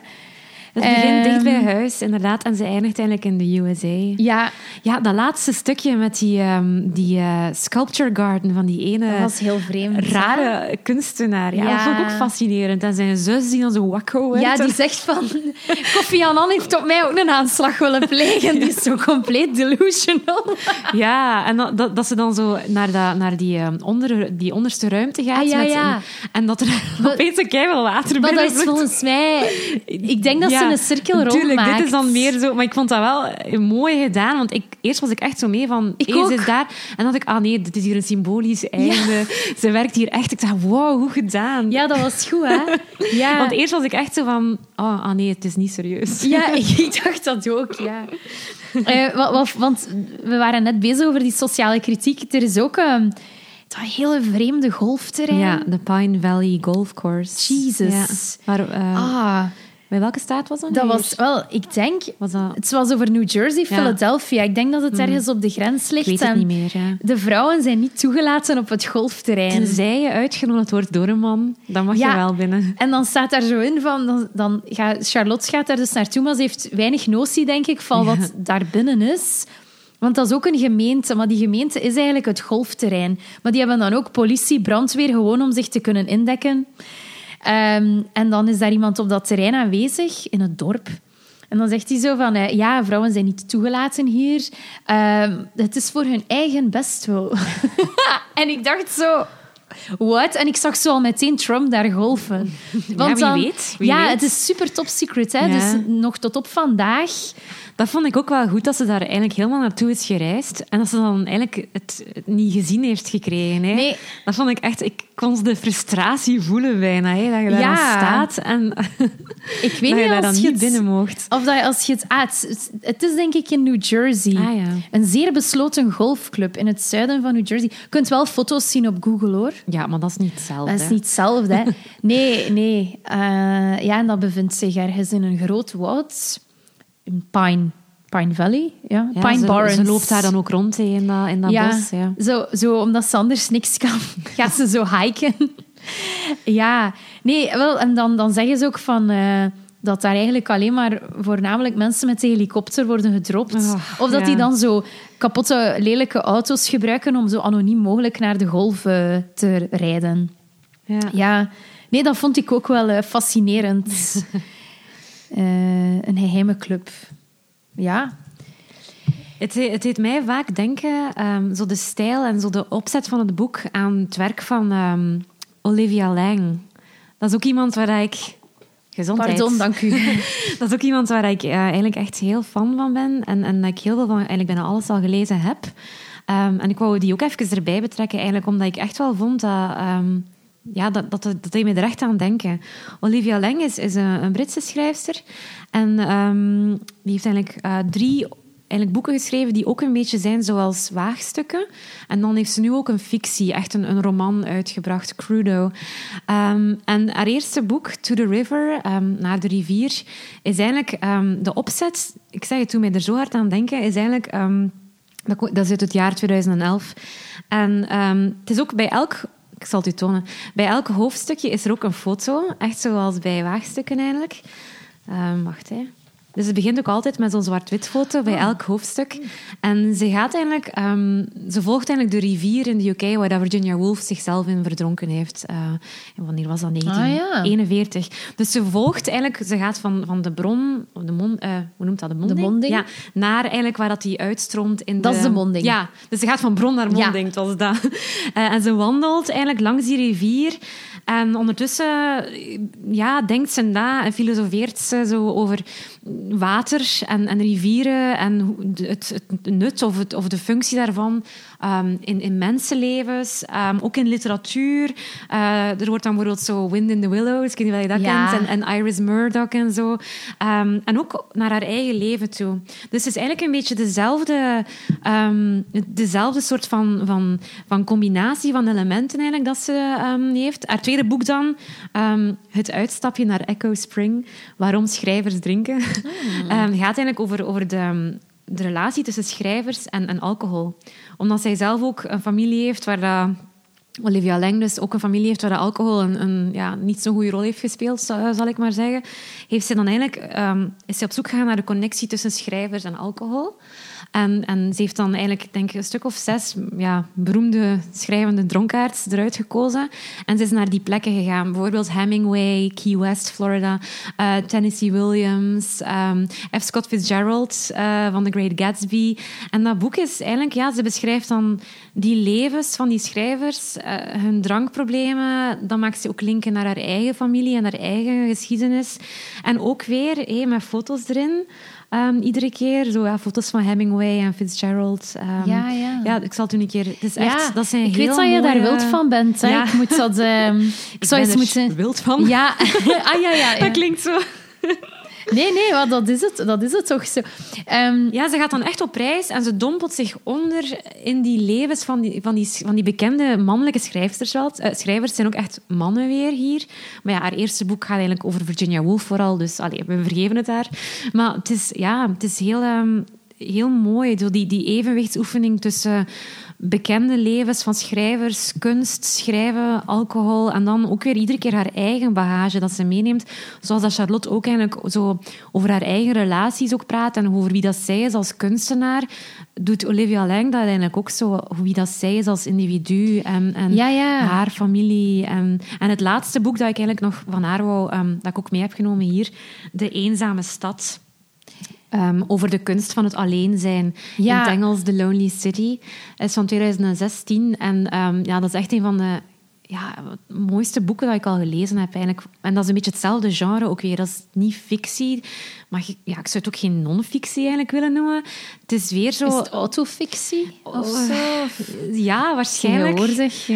Het begint dicht bij Ehm, huis, inderdaad, en ze eindigt eigenlijk in de USA. Ja, Ja, dat laatste stukje met die, ehm, die eh, sculpture garden van die ene dat was heel vreemd. rare kunstenaar. Ja, Ja. Dat vond ik ook fascinerend. En zijn zus die dan zo wakko werd. Ja, die zegt van... Koffie Annan heeft op mij ook een aanslag willen plegen. Die is zo compleet delusional. Ja, en dat, dat, dat ze dan zo naar, dat, naar die, ehm, onder, die onderste ruimte gaat. Ah, ja, met en dat er opeens een keiveel water Maar dat binnen is volgens mij... Ik denk dat ze Ja, een cirkel rond Tuurlijk, maakt. dit is dan meer zo... Maar ik vond dat wel eh, mooi gedaan. Want ik, eerst was ik echt zo mee van... Ik hey, is daar. En dan dacht ik, ah nee, dit is hier een symbolisch einde. Ze werkt hier echt. Ik dacht, wow, hoe gedaan. Ja, dat was goed, hè? Ja. Want eerst was ik echt zo van... Oh, ah nee, het is niet serieus. Ja, ik, ik dacht dat ook, ja. Eh, wa- wa- want we waren net bezig over die sociale kritiek. Er is ook ehm, dat hele vreemde golfterrein. Ja, de Pine Valley Golf Course. Jesus. Ja. Maar eh, Ah, bij welke staat was dat? dat was wel... Ik denk... Was dat... Het was over New Jersey, Philadelphia. Ik denk dat het ergens op de grens ligt. Ik weet het en niet meer, ja. De vrouwen zijn niet toegelaten op het golfterrein. Tenzij je uitgenodigd wordt door een man, dan mag Ja. je wel binnen. En dan staat daar zo in van... Dan, dan gaat, Charlotte gaat daar dus naartoe, maar ze heeft weinig notie, denk ik, van wat daar binnen is. Want dat is ook een gemeente, maar die gemeente is eigenlijk het golfterrein. Maar die hebben dan ook politie, brandweer, gewoon om zich te kunnen indekken. Ehm, en dan is daar iemand op dat terrein aanwezig, in het dorp. En dan zegt hij zo van, eh, ja, vrouwen zijn niet toegelaten hier. Ehm, het is voor hun eigen bestwil. en ik dacht zo... What? En ik zag zo al meteen Trump daar golfen. Want wie dan- weet, wie ja, weet. het is super top secret. Hè? Ja. Dus nog tot op vandaag. Dat vond ik ook wel goed, dat ze daar eigenlijk helemaal naartoe is gereisd. En dat ze dan eigenlijk het, het niet gezien heeft gekregen. Hè. Nee. Dat vond ik echt... Ik kon de frustratie voelen bijna, hè, dat je daar Ja. staat en Ik weet dat je niet daar als dan je niet het- binnen moogt. Of dat je, als je het... Ah, het, het- het is denk ik in New Jersey. Ah, ja. Een zeer besloten golfclub in het zuiden van New Jersey. Je kunt wel foto's zien op Google, hoor. Ja, maar dat is niet hetzelfde. Dat is niet hetzelfde, hè. Nee, nee. Eh, ja, en dat bevindt zich ergens in een groot woud. In Pine, Pine Valley, ja. Ja, Pine ze, Barrens. ze loopt daar dan ook rond in dat, in dat ja, bos. Ja. Zo, zo, omdat ze anders niks kan, gaat ze zo hiken. ja, nee, wel, en dan, dan zeggen ze ook van... eh, dat daar eigenlijk alleen maar voornamelijk mensen met de helikopter worden gedropt. Oh, of dat ja. die dan zo kapotte, lelijke auto's gebruiken om zo anoniem mogelijk naar de golf eh, te rijden. Ja. Ja, nee, dat vond ik ook wel eh, fascinerend. Eh, een geheime club. Ja, Het, het deed mij vaak denken, ehm, zo de stijl en zo de opzet van het boek, aan het werk van ehm, Olivia Lang. Dat is ook iemand waar ik... Gezondheid. pardon, dank u. Dat is ook iemand waar ik eh, eigenlijk echt heel fan van ben. En, en dat ik heel veel van eigenlijk bijna alles al gelezen heb. Ehm, en ik wou die ook even erbij betrekken, eigenlijk, omdat ik echt wel vond dat... ja, dat, dat, dat deed me er echt aan denken. Olivia Lang is, een, Britse schrijfster. En ehm, die heeft eigenlijk eh, drie eigenlijk boeken geschreven die ook een beetje zijn zoals waagstukken. En dan heeft ze nu ook een fictie, echt een, een roman uitgebracht, Crudo. Ehm, en haar eerste boek, To the River, ehm, naar de rivier, is eigenlijk de opzet... Ik zeg het, toen mij er zo hard aan denken, is eigenlijk... dat, is uit het jaar 2011. En het is ook bij elk... Ik zal het u tonen. Bij elk hoofdstukje is er ook een foto. Echt zoals bij waagstukken eigenlijk. Ehm, wacht, hè. Dus het begint ook altijd met zo'n zwart-wit foto bij elk hoofdstuk. En ze gaat eigenlijk... ehm, ze volgt eigenlijk de rivier in de UK waar dat Virginia Woolf zichzelf in verdronken heeft. Eh, en wanneer was dat? Ah, ja. 1941. Dus ze volgt eigenlijk... Ze gaat van, van de bron... of De mon, eh, hoe noemt dat? De monding? monding. Ja, naar eigenlijk waar dat die uitstroomt in Dat de... is de monding. Ja, dus ze gaat van bron naar Ja. monding, het was dat. Eh, en ze wandelt eigenlijk langs die rivier. En ondertussen ja, denkt ze na en filosofeert ze zo over water en, en rivieren en het, het nut of, het, of de functie daarvan ehm, in, in mensenlevens, ehm, ook in literatuur. Eh, er wordt dan bijvoorbeeld zo Wind in the Willows, ik weet niet of je dat Ja. kent, en, en Iris Murdoch en zo. Ehm, en ook naar haar eigen leven toe. Dus het is eigenlijk een beetje dezelfde, dezelfde soort van, van, van combinatie van elementen eigenlijk dat ze heeft. Haar tweede boek dan, Het uitstapje naar Echo Spring, waarom schrijvers drinken, Ehm, gaat eigenlijk over, over de, de relatie tussen schrijvers en, en alcohol. Omdat zij zelf ook een familie heeft waar dat... Olivia Lang dus ook een familie heeft waar alcohol een, een ja, niet zo'n goede rol heeft gespeeld, zal, ik maar zeggen, heeft ze dan eigenlijk, ehm, is ze op zoek gegaan naar de connectie tussen schrijvers en alcohol. En, en ze heeft dan eigenlijk, denk ik, een stuk of zes ja, beroemde schrijvende dronkaards eruit gekozen. En ze is naar die plekken gegaan. Bijvoorbeeld Hemingway, Key West, Florida, eh, Tennessee Williams, ehm, F. Scott Fitzgerald eh, van The Great Gatsby. En dat boek is eigenlijk, ja, ze beschrijft dan die levens van die schrijvers, eh, hun drankproblemen. Dan maakt ze ook linken naar haar eigen familie en haar eigen geschiedenis. En ook weer met foto's erin. Ehm, iedere keer zo ja, foto's van Hemingway en Fitzgerald. Ehm, Ja, ja. ja, ik zal het u een keer. Het is echt, dat zijn ik heel weet dat je daar wild van bent. Hè? Ik moet dat... ehm, ik zou ben er moeten... wild van. Ja, ah, ja, ja. ja. Dat klinkt zo. Nee, nee, maar dat is het, dat is het toch zo. Ehm, Ja, ze gaat dan echt op reis en ze dompelt zich onder in die levens van die, van die, van die bekende mannelijke schrijfsters. Wel. Eh, schrijvers zijn ook echt mannen weer hier. Maar ja, haar eerste boek gaat eigenlijk over Virginia Woolf vooral, dus allee, we vergeven het haar. Maar het is, ja, het is heel, ehm, heel mooi, zo die, die evenwichtsoefening tussen bekende levens van schrijvers, kunst, schrijven, alcohol en dan ook weer iedere keer haar eigen bagage dat ze meeneemt. Zoals dat Charlotte ook eigenlijk zo over haar eigen relaties ook praat en over wie dat zij is als kunstenaar, doet Olivia Lang dat eigenlijk ook zo, wie dat zij is als individu en, en Ja, ja. haar familie. En, en het laatste boek dat ik eigenlijk nog van haar wou, ehm, dat ik ook mee heb genomen hier, De Eenzame Stad. Ehm, over de kunst van het alleen zijn. Ja. In het Engels The Lonely City. is van 2016. En ehm, ja, dat is echt een van de ja, mooiste boeken dat ik al gelezen heb. Eigenlijk. En dat is een beetje hetzelfde genre ook weer. Dat is niet fictie. Maar ja, ik zou het ook geen non-fictie eigenlijk willen noemen. Het is weer zo... is het autofictie? Of Oh, zo? Ja, waarschijnlijk.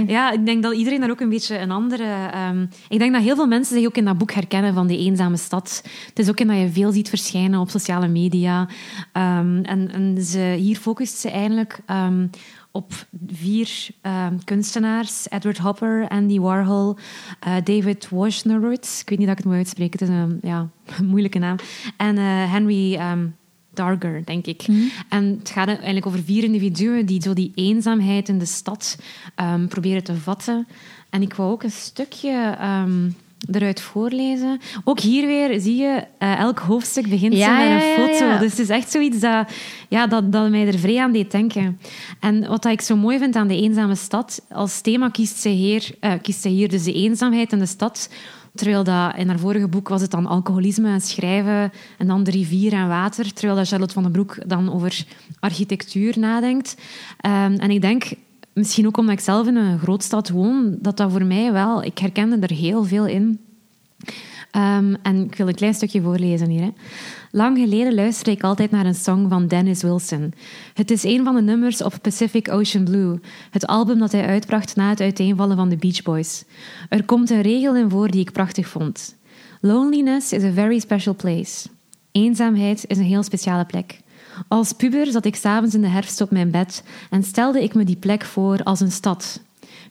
Ja, ik denk dat iedereen daar ook een beetje een andere... ehm, ik denk dat heel veel mensen zich ook in dat boek herkennen van De Eenzame Stad. Het is ook in dat je veel ziet verschijnen op sociale media. Ehm, en, en ze, hier focust ze eigenlijk ehm, op vier ehm, kunstenaars. Edward Hopper, Andy Warhol, eh, David Wojnarowicz. Ik weet niet dat ik het moet uitspreken. Het is een ja, moeilijke naam. En eh, Henry... ehm, Darger, denk ik. En het gaat eigenlijk over vier individuen die zo die eenzaamheid in de stad ehm, proberen te vatten. En ik wou ook een stukje eruit voorlezen. Ook hier weer zie je, eh, elk hoofdstuk begint Ja, met een foto. ja. Dus het is echt zoiets dat, ja, dat, dat mij er vrij aan deed denken. En wat dat ik zo mooi vind aan de eenzame stad, als thema kiest zij hier, eh, kiest zij hier dus de eenzaamheid in de stad Terwijl dat in haar vorige boek was het dan alcoholisme en schrijven en dan de rivier en water. Terwijl dat Charlotte van den Broek dan over architectuur nadenkt. Ehm, en ik denk, misschien ook omdat ik zelf in een grootstad woon, dat dat voor mij wel... Ik herkende er heel veel in. Ehm, en ik wil een klein stukje voorlezen hier. Hè. Lang geleden luisterde ik altijd naar een song van Dennis Wilson. Het is een van de nummers op Pacific Ocean Blue, het album dat hij uitbracht na het uiteenvallen van de Beach Boys. Er komt een regel in voor die ik prachtig vond. Loneliness is a very special place. Eenzaamheid is een heel speciale plek. Als puber zat ik s'avonds in de herfst op mijn bed en stelde ik me die plek voor als een stad.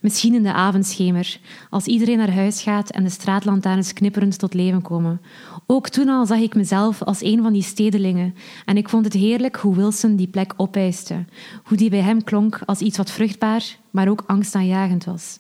Misschien in de avondschemer, als iedereen naar huis gaat en de straatlantaarns knipperend tot leven komen. Ook toen al zag ik mezelf als een van die stedelingen en ik vond het heerlijk hoe Wilson die plek opeiste, hoe die bij hem klonk als iets wat vruchtbaar, maar ook angstaanjagend was.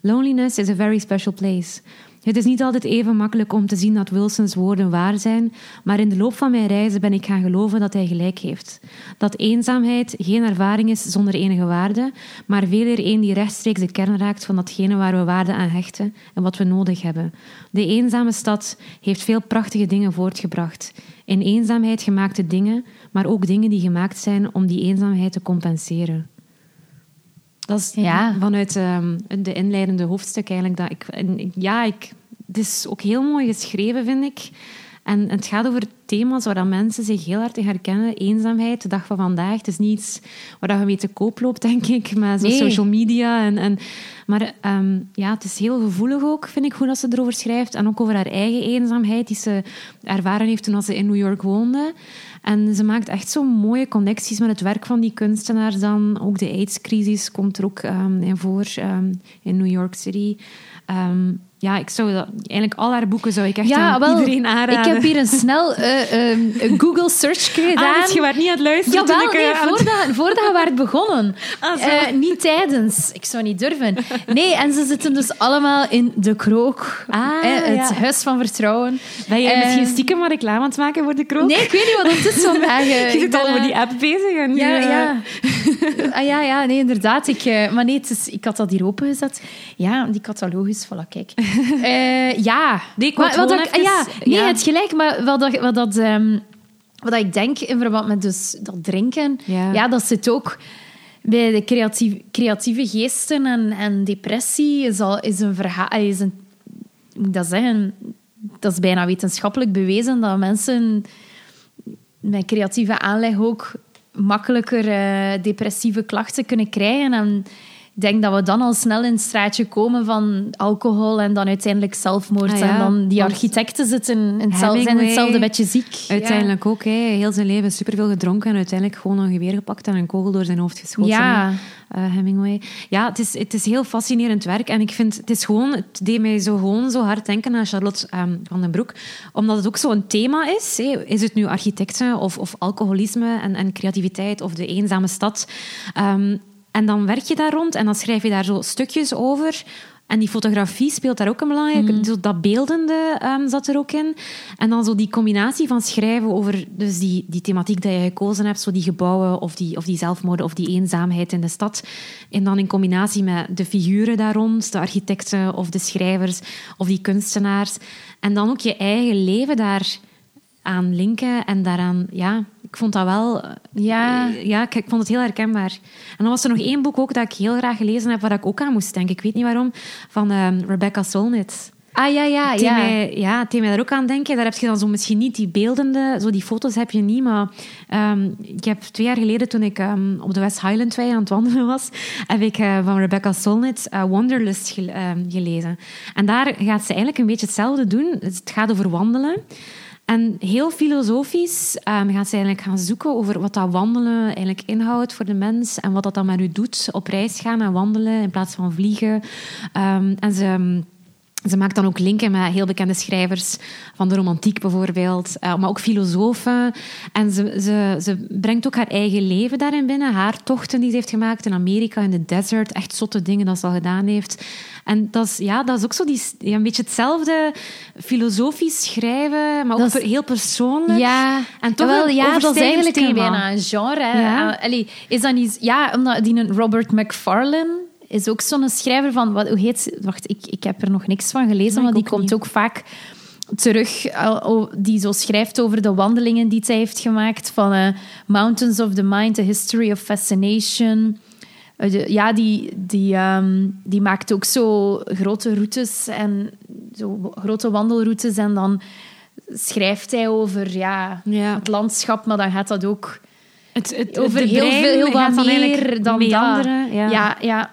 Loneliness is a very special place. Het is niet altijd even makkelijk om te zien dat Wilsons woorden waar zijn, maar in de loop van mijn reizen ben ik gaan geloven dat hij gelijk heeft. Dat eenzaamheid geen ervaring is zonder enige waarde, maar veel eer een die rechtstreeks de kern raakt van datgene waar we waarde aan hechten en wat we nodig hebben. De eenzame stad heeft veel prachtige dingen voortgebracht. In eenzaamheid gemaakte dingen, maar ook dingen die gemaakt zijn om die eenzaamheid te compenseren. Dat is Ja. vanuit ehm, de inleidende hoofdstuk eigenlijk. Dat ik, en ik- ja, ik, het is ook heel mooi geschreven, vind ik. En het gaat over thema's waar mensen zich heel hard in herkennen. Eenzaamheid, de dag van vandaag. Het is niet iets waar dat je mee te koop loopt, denk ik. Met zo Nee. social media. En, en, maar ehm, ja, het is heel gevoelig ook, vind ik, hoe dat ze erover schrijft. En ook over haar eigen eenzaamheid, die ze ervaren heeft toen ze in New York woonde. En ze maakt echt zo mooie connecties met het werk van die kunstenaars dan. Ook de AIDS-crisis komt er ook ehm, in voor ehm, in New York City. Ehm, ja, ik zou dat, eigenlijk al haar boeken zou ik echt Ja, aan wel, iedereen aanraden. ik heb hier een snel eh, ehm, Google search gedaan. Ah, dus je werd niet aan het luisteren Jawel, toen ik... nee, eh, voordat, voordat we waren begonnen. Ah. Eh, niet tijdens. Ik zou niet durven. Nee, en ze zitten dus allemaal in de krook. Ah, het ja. huis van vertrouwen. Ben jij misschien stiekem wat reclame aan het maken voor de krook? Nee, ik weet niet wat het is vandaag. eh. Je Ik zit al eh, die app bezig. En Ja, ja. ah, ja, ja, nee, inderdaad. Ik, maar nee, is, ik had dat hier opengezet. Ja, die catalogus, voilà, kijk. Eh, ja. Maar het wat ik- ja, nee, ja. het gelijk, maar wat, dat, wat, dat, ehm, wat ik denk in verband met dus dat drinken, Ja. ja. dat zit ook bij de creatief, creatieve geesten en, en depressie is, al, is een verhaal... Is een, moet ik dat zeggen? Dat is bijna wetenschappelijk bewezen dat mensen met creatieve aanleg ook makkelijker eh, depressieve klachten kunnen krijgen. En ik denk dat we dan al snel in het straatje komen van alcohol en dan uiteindelijk zelfmoord. Ah ja, en dan die architecten zitten in hetzelfde, zijn hetzelfde beetje ziek. Uiteindelijk ook. Hè. Heel zijn leven superveel gedronken en uiteindelijk gewoon een geweer gepakt en een kogel door zijn hoofd geschoten. Ja. Eh, Hemingway. Ja, het is, het is heel fascinerend werk. En ik vind, het is gewoon, het deed mij zo gewoon zo hard denken aan Charlotte ehm, van den Broek. Omdat het ook zo'n thema is. Hè. Is het nu architecten of, of alcoholisme en, en creativiteit of de eenzame stad? Ehm, en dan werk je daar rond en dan schrijf je daar zo stukjes over. En die fotografie speelt daar ook een belangrijke... Zo dat beeldende ehm, zat er ook in. En dan zo die combinatie van schrijven over dus die, die thematiek dat je gekozen hebt, zo die gebouwen of die, of die zelfmoorden of die eenzaamheid in de stad. En dan in combinatie met de figuren daar rond, de architecten of de schrijvers of die kunstenaars. En dan ook je eigen leven daar aan linken en daaraan... Ja, ik vond dat wel... Ja. ja, ik, ik vond het heel herkenbaar. En dan was er nog één boek ook dat ik heel graag gelezen heb, waar ik ook aan moest denken. Ik weet niet waarom. Van ehm, Rebecca Solnit. Ah ja, ja, ja. mij, ja, mij daar ook aan denken. Daar heb je dan zo misschien niet die beeldende... Zo die foto's heb je niet, maar... ehm, ik heb twee jaar geleden, toen ik ehm, op de West Highland Way aan het wandelen was, heb ik eh, van Rebecca Solnit eh, Wanderlust gel- gelezen. En daar gaat ze eigenlijk een beetje hetzelfde doen. Het gaat over wandelen. En heel filosofisch ehm, gaat ze eigenlijk gaan zoeken over wat dat wandelen eigenlijk inhoudt voor de mens en wat dat dan met u doet. Op reis gaan en wandelen in plaats van vliegen. Ehm, en ze... Ze maakt dan ook linken met heel bekende schrijvers van de romantiek bijvoorbeeld, eh, maar ook filosofen. En ze, ze, ze brengt ook haar eigen leven daarin binnen, haar tochten die ze heeft gemaakt in Amerika, in de desert, echt zotte dingen dat ze al gedaan heeft. En dat is, ja, dat is ook zo die, ja, een beetje hetzelfde filosofisch schrijven, maar ook is- heel persoonlijk. Ja, En toch wel, een ja, dat is eigenlijk bijna een genre. Ja. Allee, is dat niet... Ja, omdat die een Robert McFarlane is ook zo'n schrijver van... Wat, hoe heet ze? Wacht, ik, ik heb er nog niks van gelezen, maar die komt niet. ook vaak terug. Die zo schrijft over de wandelingen die zij heeft gemaakt van eh, Mountains of the Mind, A History of Fascination... Eh, de- Ja, die, die, ehm, die maakt ook zo grote routes en zo grote wandelroutes. En dan schrijft hij over ja, Ja. het landschap, maar dan gaat dat ook Het, het, over de heel, veel, heel wat meer dan meanderen, dat. ja. Ja, ja.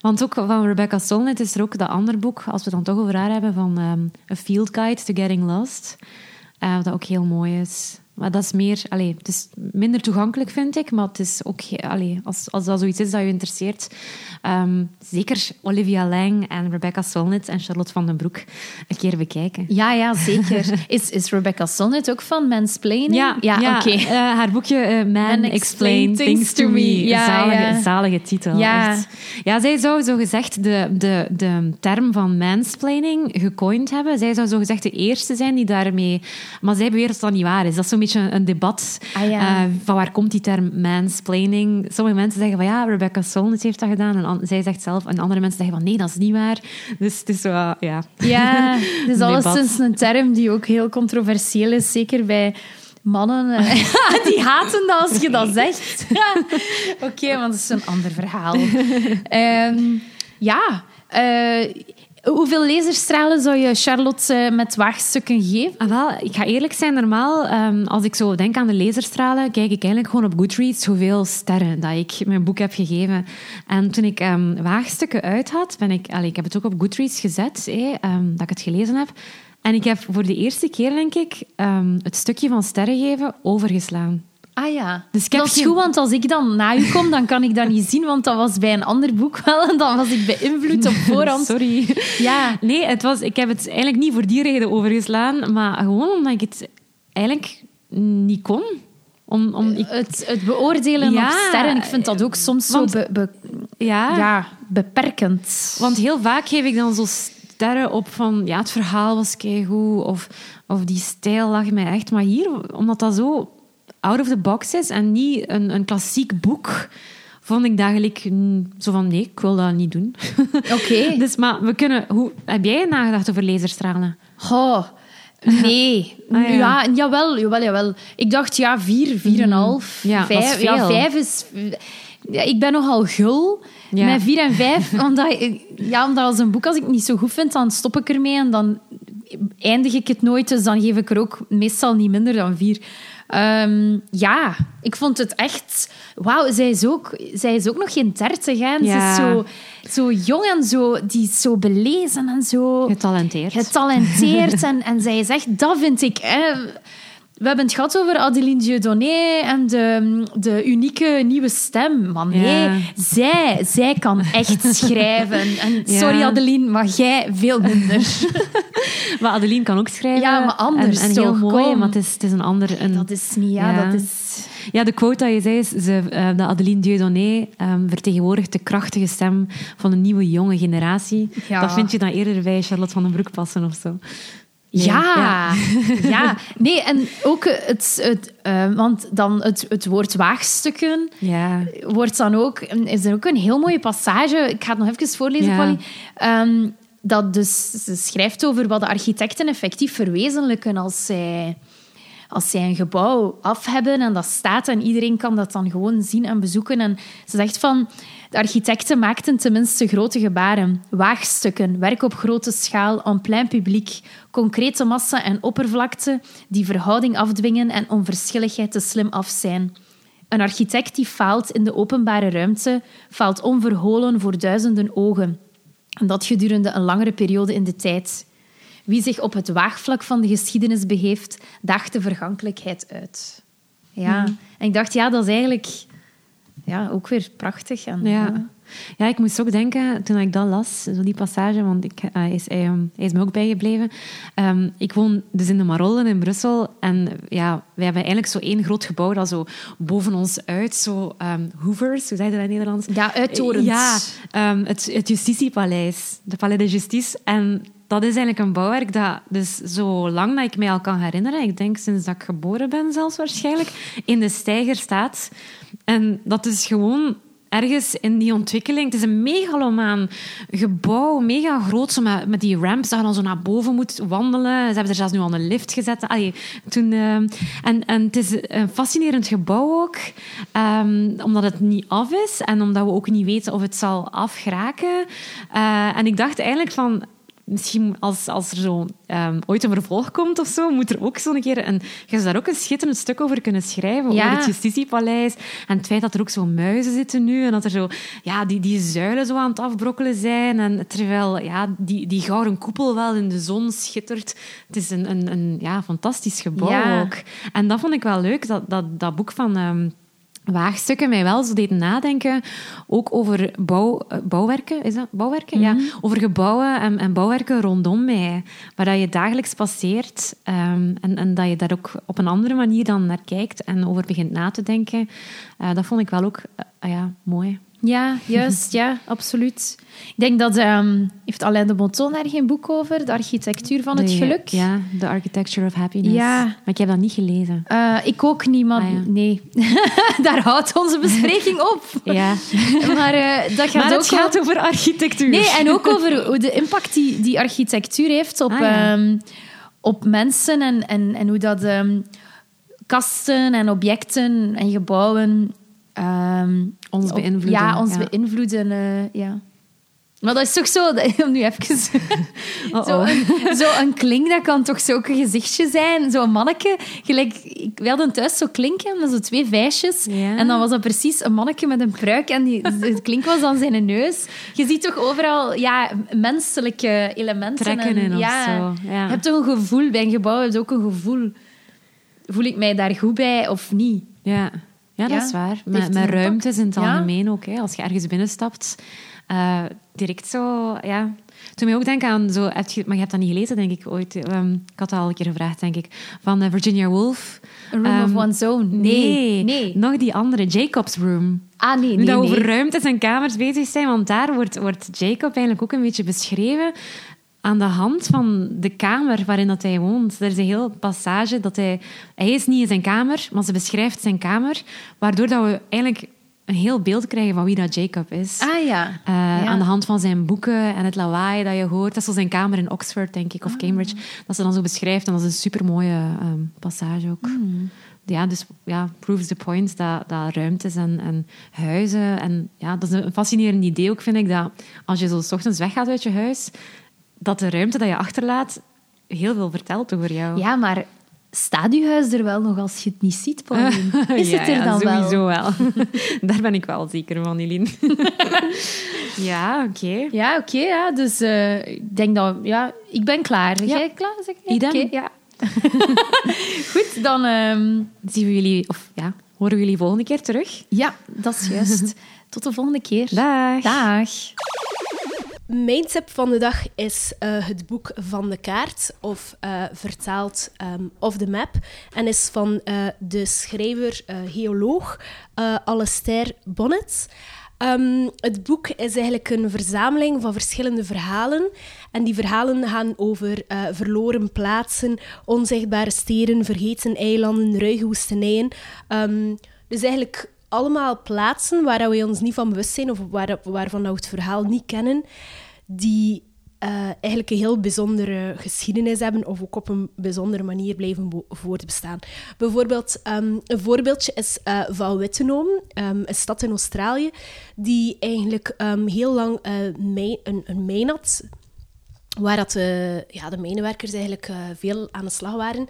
Want ook van Rebecca Solnit is er ook dat andere boek, als we dan toch over haar hebben, van ehm, A Field Guide to Getting Lost. Eh, dat ook heel mooi is. Maar dat is meer... Allee, het is minder toegankelijk, vind ik. Maar het is ook... Allee, als, als dat zoiets is dat je interesseert... ehm, zeker Olivia Lang en Rebecca Solnit en Charlotte van den Broek een keer bekijken. Ja, ja, zeker. Is, is Rebecca Solnit ook van Mansplaining? Ja, ja, oké. eh, haar boekje eh, Man, Man Explain Things to Me. Ja, zalige, ja. zalige titel. Ja. echt. ja, zij zou zo gezegd de, de, de term van mansplaining gecoind hebben. Zij zou zo gezegd de eerste zijn die daarmee... Maar zij beweert dat dat niet waar is. Dat is zo'n beetje een debat Ah, ja. eh, van waar komt die term mansplaining. Sommige mensen zeggen van ja, Rebecca Solnit heeft dat gedaan. En an- zij zegt zelf... En andere mensen zeggen van nee, dat is niet waar. Dus het is zo... ja. Ja, het is alleszins een term die ook heel controversieel is, zeker bij mannen. die haten dat als je dat zegt. Oké, want dat is een ander verhaal. Ehm, ja, eh, hoeveel laserstralen zou je Charlotte eh, met waagstukken geven? Ah, wel, ik ga eerlijk zijn, normaal, ehm, als ik zo denk aan de laserstralen, kijk ik eigenlijk gewoon op Goodreads hoeveel sterren dat ik mijn boek heb gegeven. En toen ik ehm, waagstukken uit had, ben ik, ik heb het ook op Goodreads gezet, ehm, dat ik het gelezen heb. En ik heb voor de eerste keer, denk ik, het stukje van sterren geven overgeslaan. Ah ja, Dus ik heb dat is geen- goed, want als ik dan na u kom, dan kan ik dat niet zien, want dat was bij een ander boek wel en dan was ik beïnvloed op voorhand. Sorry. Ja, Nee, het was, ik heb het eigenlijk niet voor die reden overgeslaan, maar gewoon omdat ik het eigenlijk niet kon. Om, om, ik, het, het beoordelen Ja, op sterren, ik vind dat ook soms want- zo be- be- ja, ja, beperkend. Want heel vaak geef ik dan zo sterren op van... Ja, het verhaal was keigoed. Of, of die stijl lag mij echt. Maar hier, omdat dat zo out of the box is en niet een, een klassiek boek... Vond ik dat gelijk mm, zo van... Nee, ik wil dat niet doen. Oké. dus, maar we kunnen... Hoe, heb jij nagedacht over laserstralen? Oh, nee. Ah, ja. ja. jawel, jawel, jawel. Ik dacht, ja, vier, vier en een half. Ja, vijf. Ja, vijf is... Ja, ik ben nogal gul Ja. met vier en vijf. omdat, ik- ja, omdat als een boek, als ik het niet zo goed vind, dan stop ik ermee en dan eindig ik het nooit. Dus dan geef ik er ook meestal niet minder dan vier. Ehm, ja, ik vond het echt... Wauw, zij is ook, zij is ook nog geen dertig, hè. En Ze Ja. is zo, zo jong en zo... Die is zo belezen en zo Getalenteerd. getalenteerd. en, en zij is echt, dat vind ik. Hè. We hebben het gehad over Adeline Dieudonné en de, de unieke nieuwe stem. Maar nee, Ja. zij, zij kan echt schrijven. En sorry Ja. Adeline, maar jij veel minder. Maar Adeline kan ook schrijven. Ja, maar anders En, en heel mooi, kom. maar het is, het is een ander... Een, Dat is niet, ja, Ja. dat is... Ja, de quote dat je zei is ze, eh, dat Adeline Dieudonné ehm, vertegenwoordigt de krachtige stem van een nieuwe jonge generatie. Ja. Dat vind je dan eerder bij Charlotte van den Broek passen of zo. Nee, Ja, ja. Nee, en ook het... het eh, want dan het, het woord waagstukken... Ja. wordt dan ook, is er ook een heel mooie passage. Ik ga het nog even voorlezen, Ja. Polly. Dat dus, ze schrijft over wat de architecten effectief verwezenlijken als zij, als zij een gebouw af hebben en dat staat en iedereen kan dat dan gewoon zien en bezoeken. En ze zegt van, de architecten maakten tenminste grote gebaren, waagstukken, werk op grote schaal, en plein publiek, concrete massa en oppervlakte die verhouding afdwingen en onverschilligheid te slim af zijn. Een architect die faalt in de openbare ruimte, faalt onverholen voor duizenden ogen. En dat gedurende een langere periode in de tijd. Wie zich op het waagvlak van de geschiedenis begeeft, daagt de vergankelijkheid uit. Ja, en ik dacht, ja, dat is eigenlijk ja, ook weer prachtig. En, Ja. ja, ik moest ook denken, toen ik dat las, zo die passage, want ik, eh, hij, is, hij, ehm, hij is me ook bijgebleven. Ehm, ik woon dus in de Marollen in Brussel. En ja, wij hebben eigenlijk zo één groot gebouw dat zo boven ons uit, zo ehm, hoovers, hoe zeg je dat in Nederlands? Ja, uittorend. Ja, het, het Justitiepaleis, de Palais de Justice. En dat is eigenlijk een bouwwerk dat, dus zo lang dat ik mij al kan herinneren, ik denk sinds dat ik geboren ben zelfs waarschijnlijk, in de steiger staat. En dat is gewoon ergens in die ontwikkeling. Het is een megalomaan gebouw, mega groot, zo met, die ramps dat je dan zo naar boven moet wandelen. Ze hebben er zelfs nu al een lift gezet. Allee, toen, eh, en, en het is een fascinerend gebouw ook, ehm, omdat het niet af is en omdat we ook niet weten of het zal afgeraken. Eh, en ik dacht eigenlijk van... misschien als, als er zo ehm, ooit een vervolg komt of zo, moet er ook zo'n keer een... Je zou daar ook een schitterend stuk over kunnen schrijven, Ja. over het justitiepaleis. En het feit dat er ook zo muizen zitten nu en dat er zo... Ja, die, die zuilen zo aan het afbrokkelen zijn. En terwijl ja, die, die gouden koepel wel in de zon schittert. Het is een, een, een ja, fantastisch gebouw Ja. ook. En dat vond ik wel leuk, dat, dat, dat boek van... ehm, Waagstukken mij wel zo deed nadenken, ook over bouw, eh, bouwwerken, is dat? Bouwwerken? Ja, over gebouwen en, en bouwwerken rondom mij, waar dat je dagelijks passeert ehm, en, en dat je daar ook op een andere manier dan naar kijkt en over begint na te denken. Eh, dat vond ik wel ook eh, ah ja, mooi. Ja, juist. Ja, absoluut. Ik denk dat... ehm, heeft Alain de Botton daar geen boek over? De architectuur van het De- geluk? Ja, The Architecture of Happiness. Ja. Maar ik heb dat niet gelezen. Eh, ik ook niet, maar Ah, ja. nee. Daar houdt onze bespreking op. Ja. Maar eh, dat gaat Maar ook gaat over architectuur. Nee, en ook over hoe de impact die, die architectuur heeft op, Ah, ja. ehm, op mensen en, en, en hoe dat ehm, kasten en objecten en gebouwen ehm, Ons beïnvloeden, Ja, ons ja. beïnvloeden. eh, ja. Maar dat is toch zo, om nu even... Zo Uh-oh. een, zo een klink, dat kan toch zo een gezichtje zijn? Zo'n manneke. Gelijk, ik, hadden thuis zo klinken, met zo twee vijsjes. Ja. En dan was dat precies een manneke met een pruik en die, de klink was dan zijn neus. Je ziet toch overal ja, menselijke elementen. Trekken en, in of ja, zo, ja. Je hebt toch een gevoel, bij een gebouw heb je ook een gevoel. Voel ik mij daar goed bij of niet? Ja, ja dat is waar. Met, ruimtes in het algemeen ook. Hè. Als je ergens binnenstapt, eh, direct zo... Ja. Toen mij ook denken aan... Zo, heb je, maar je hebt dat niet gelezen, denk ik, ooit. Ehm, ik had dat al een keer gevraagd, denk ik. Van eh, Virginia Woolf. A room of Ehm, one's own. Nee, Nee. nog die andere, Jacob's Room. Ah, nee, Nu dat nee. over ruimtes en kamers bezig zijn, want daar wordt, wordt Jacob eigenlijk ook een beetje beschreven aan de hand van de kamer waarin dat hij woont. Er is een heel passage dat hij... Hij is niet in zijn kamer, maar ze beschrijft zijn kamer, waardoor dat we eigenlijk een heel beeld krijgen van wie dat Jacob is. Ah ja. Eh, Ja. Aan de hand van zijn boeken en het lawaai dat je hoort. Dat is zo zijn kamer in Oxford, denk ik, of Ah. Cambridge. Dat ze dan zo beschrijft. En dat is een supermooie ehm passage ook. Hmm. Ja, dus ja, proves the point dat, dat ruimtes en, en huizen... En ja, dat is een fascinerend idee ook, vind ik, dat als je zo 's ochtends weggaat uit je huis, dat de ruimte dat je achterlaat heel veel vertelt over jou. Ja, maar staat uw huis er wel nog als je het niet ziet, Paulien? Is Ja, het er ja, dan wel? sowieso wel. Daar ben ik wel zeker van, Eline. ja, oké. Ja, oké. ja. Dus eh, ik denk dat... Ja, ik ben klaar. Ja. Jij klaar? Zeg je? Idem. Oké, ja. Goed, dan... ehm, Zien we jullie, of ja, horen we jullie volgende keer terug. ja, dat is juist. Tot de volgende keer. Dag. Dag. Mijn tip van de dag is eh, het boek Van de Kaart, of eh, vertaald ehm Of the Map. En is van eh, de schrijver, geoloog Alastair Bonnet. Ehm, het boek is eigenlijk een verzameling van verschillende verhalen. En die verhalen gaan over verloren plaatsen, onzichtbare steden, vergeten eilanden, ruige woestenijen. Ehm, dus eigenlijk allemaal plaatsen waar we ons niet van bewust zijn of waar, waarvan we het verhaal niet kennen, die eh, eigenlijk een heel bijzondere geschiedenis hebben of ook op een bijzondere manier blijven voortbestaan. Bijvoorbeeld, ehm, een voorbeeldje is eh Van Wittenoom, ehm, een stad in Australië, die eigenlijk ehm, heel lang eh, een, een mijn had, waar dat de, ja, de mijnwerkers eigenlijk veel aan de slag waren.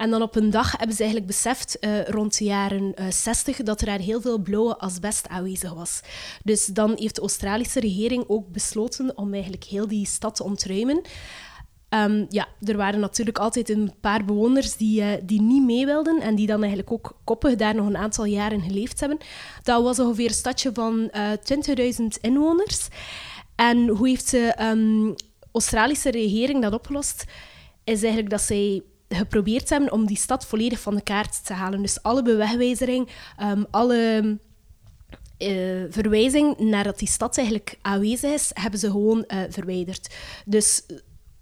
En dan op een dag hebben ze eigenlijk beseft, eh, rond de jaren eh 60, dat er daar heel veel blauwe asbest aanwezig was. Dus dan heeft de Australische regering ook besloten om eigenlijk heel die stad te ontruimen. Ehm, ja, er waren natuurlijk altijd een paar bewoners die, eh, die niet mee wilden en die dan eigenlijk ook koppig daar nog een aantal jaren geleefd hebben. Dat was ongeveer een stadje van eh 20.000 inwoners. En hoe heeft de ehm, Australische regering dat opgelost? Is eigenlijk dat zij geprobeerd hebben om die stad volledig van de kaart te halen. Dus alle bewegwijzering, ehm, alle eh, verwijzing naar dat die stad eigenlijk aanwezig is, hebben ze gewoon eh, verwijderd. Dus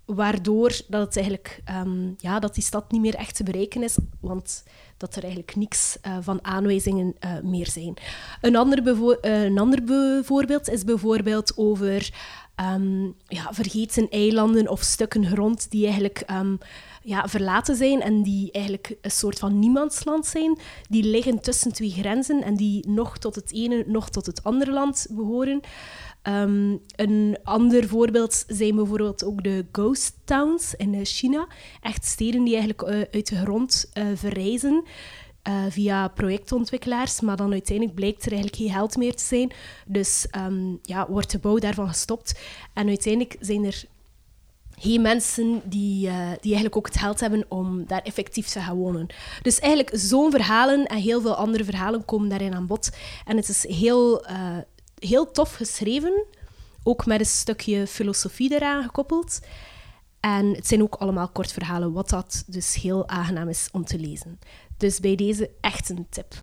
waardoor dat het eigenlijk ehm, ja, dat die stad niet meer echt te bereiken is, want dat er eigenlijk niks eh, van aanwijzingen meer zijn. Een ander, een ander bijvoorbeeld is bijvoorbeeld over ehm, ja, vergeten eilanden of stukken grond die eigenlijk ehm, ja, verlaten zijn en die eigenlijk een soort van niemandsland zijn. Die liggen tussen twee grenzen en die nog tot het ene, nog tot het andere land behoren. Ehm, een ander voorbeeld zijn bijvoorbeeld ook de ghost towns in eh, China. Echt steden die eigenlijk uh, uit de grond uh, verrijzen. Uh, via projectontwikkelaars, maar dan uiteindelijk blijkt er eigenlijk geen geld meer te zijn. Dus um, ja, wordt de bouw daarvan gestopt. En uiteindelijk zijn er geen mensen die, uh, die eigenlijk ook het geld hebben om daar effectief te gaan wonen. Dus eigenlijk zo'n verhalen en heel veel andere verhalen komen daarin aan bod. En het is heel, uh, heel tof geschreven, ook met een stukje filosofie eraan gekoppeld. En het zijn ook allemaal kort verhalen, wat dat dus heel aangenaam is om te lezen. Dus bij deze echt een tip.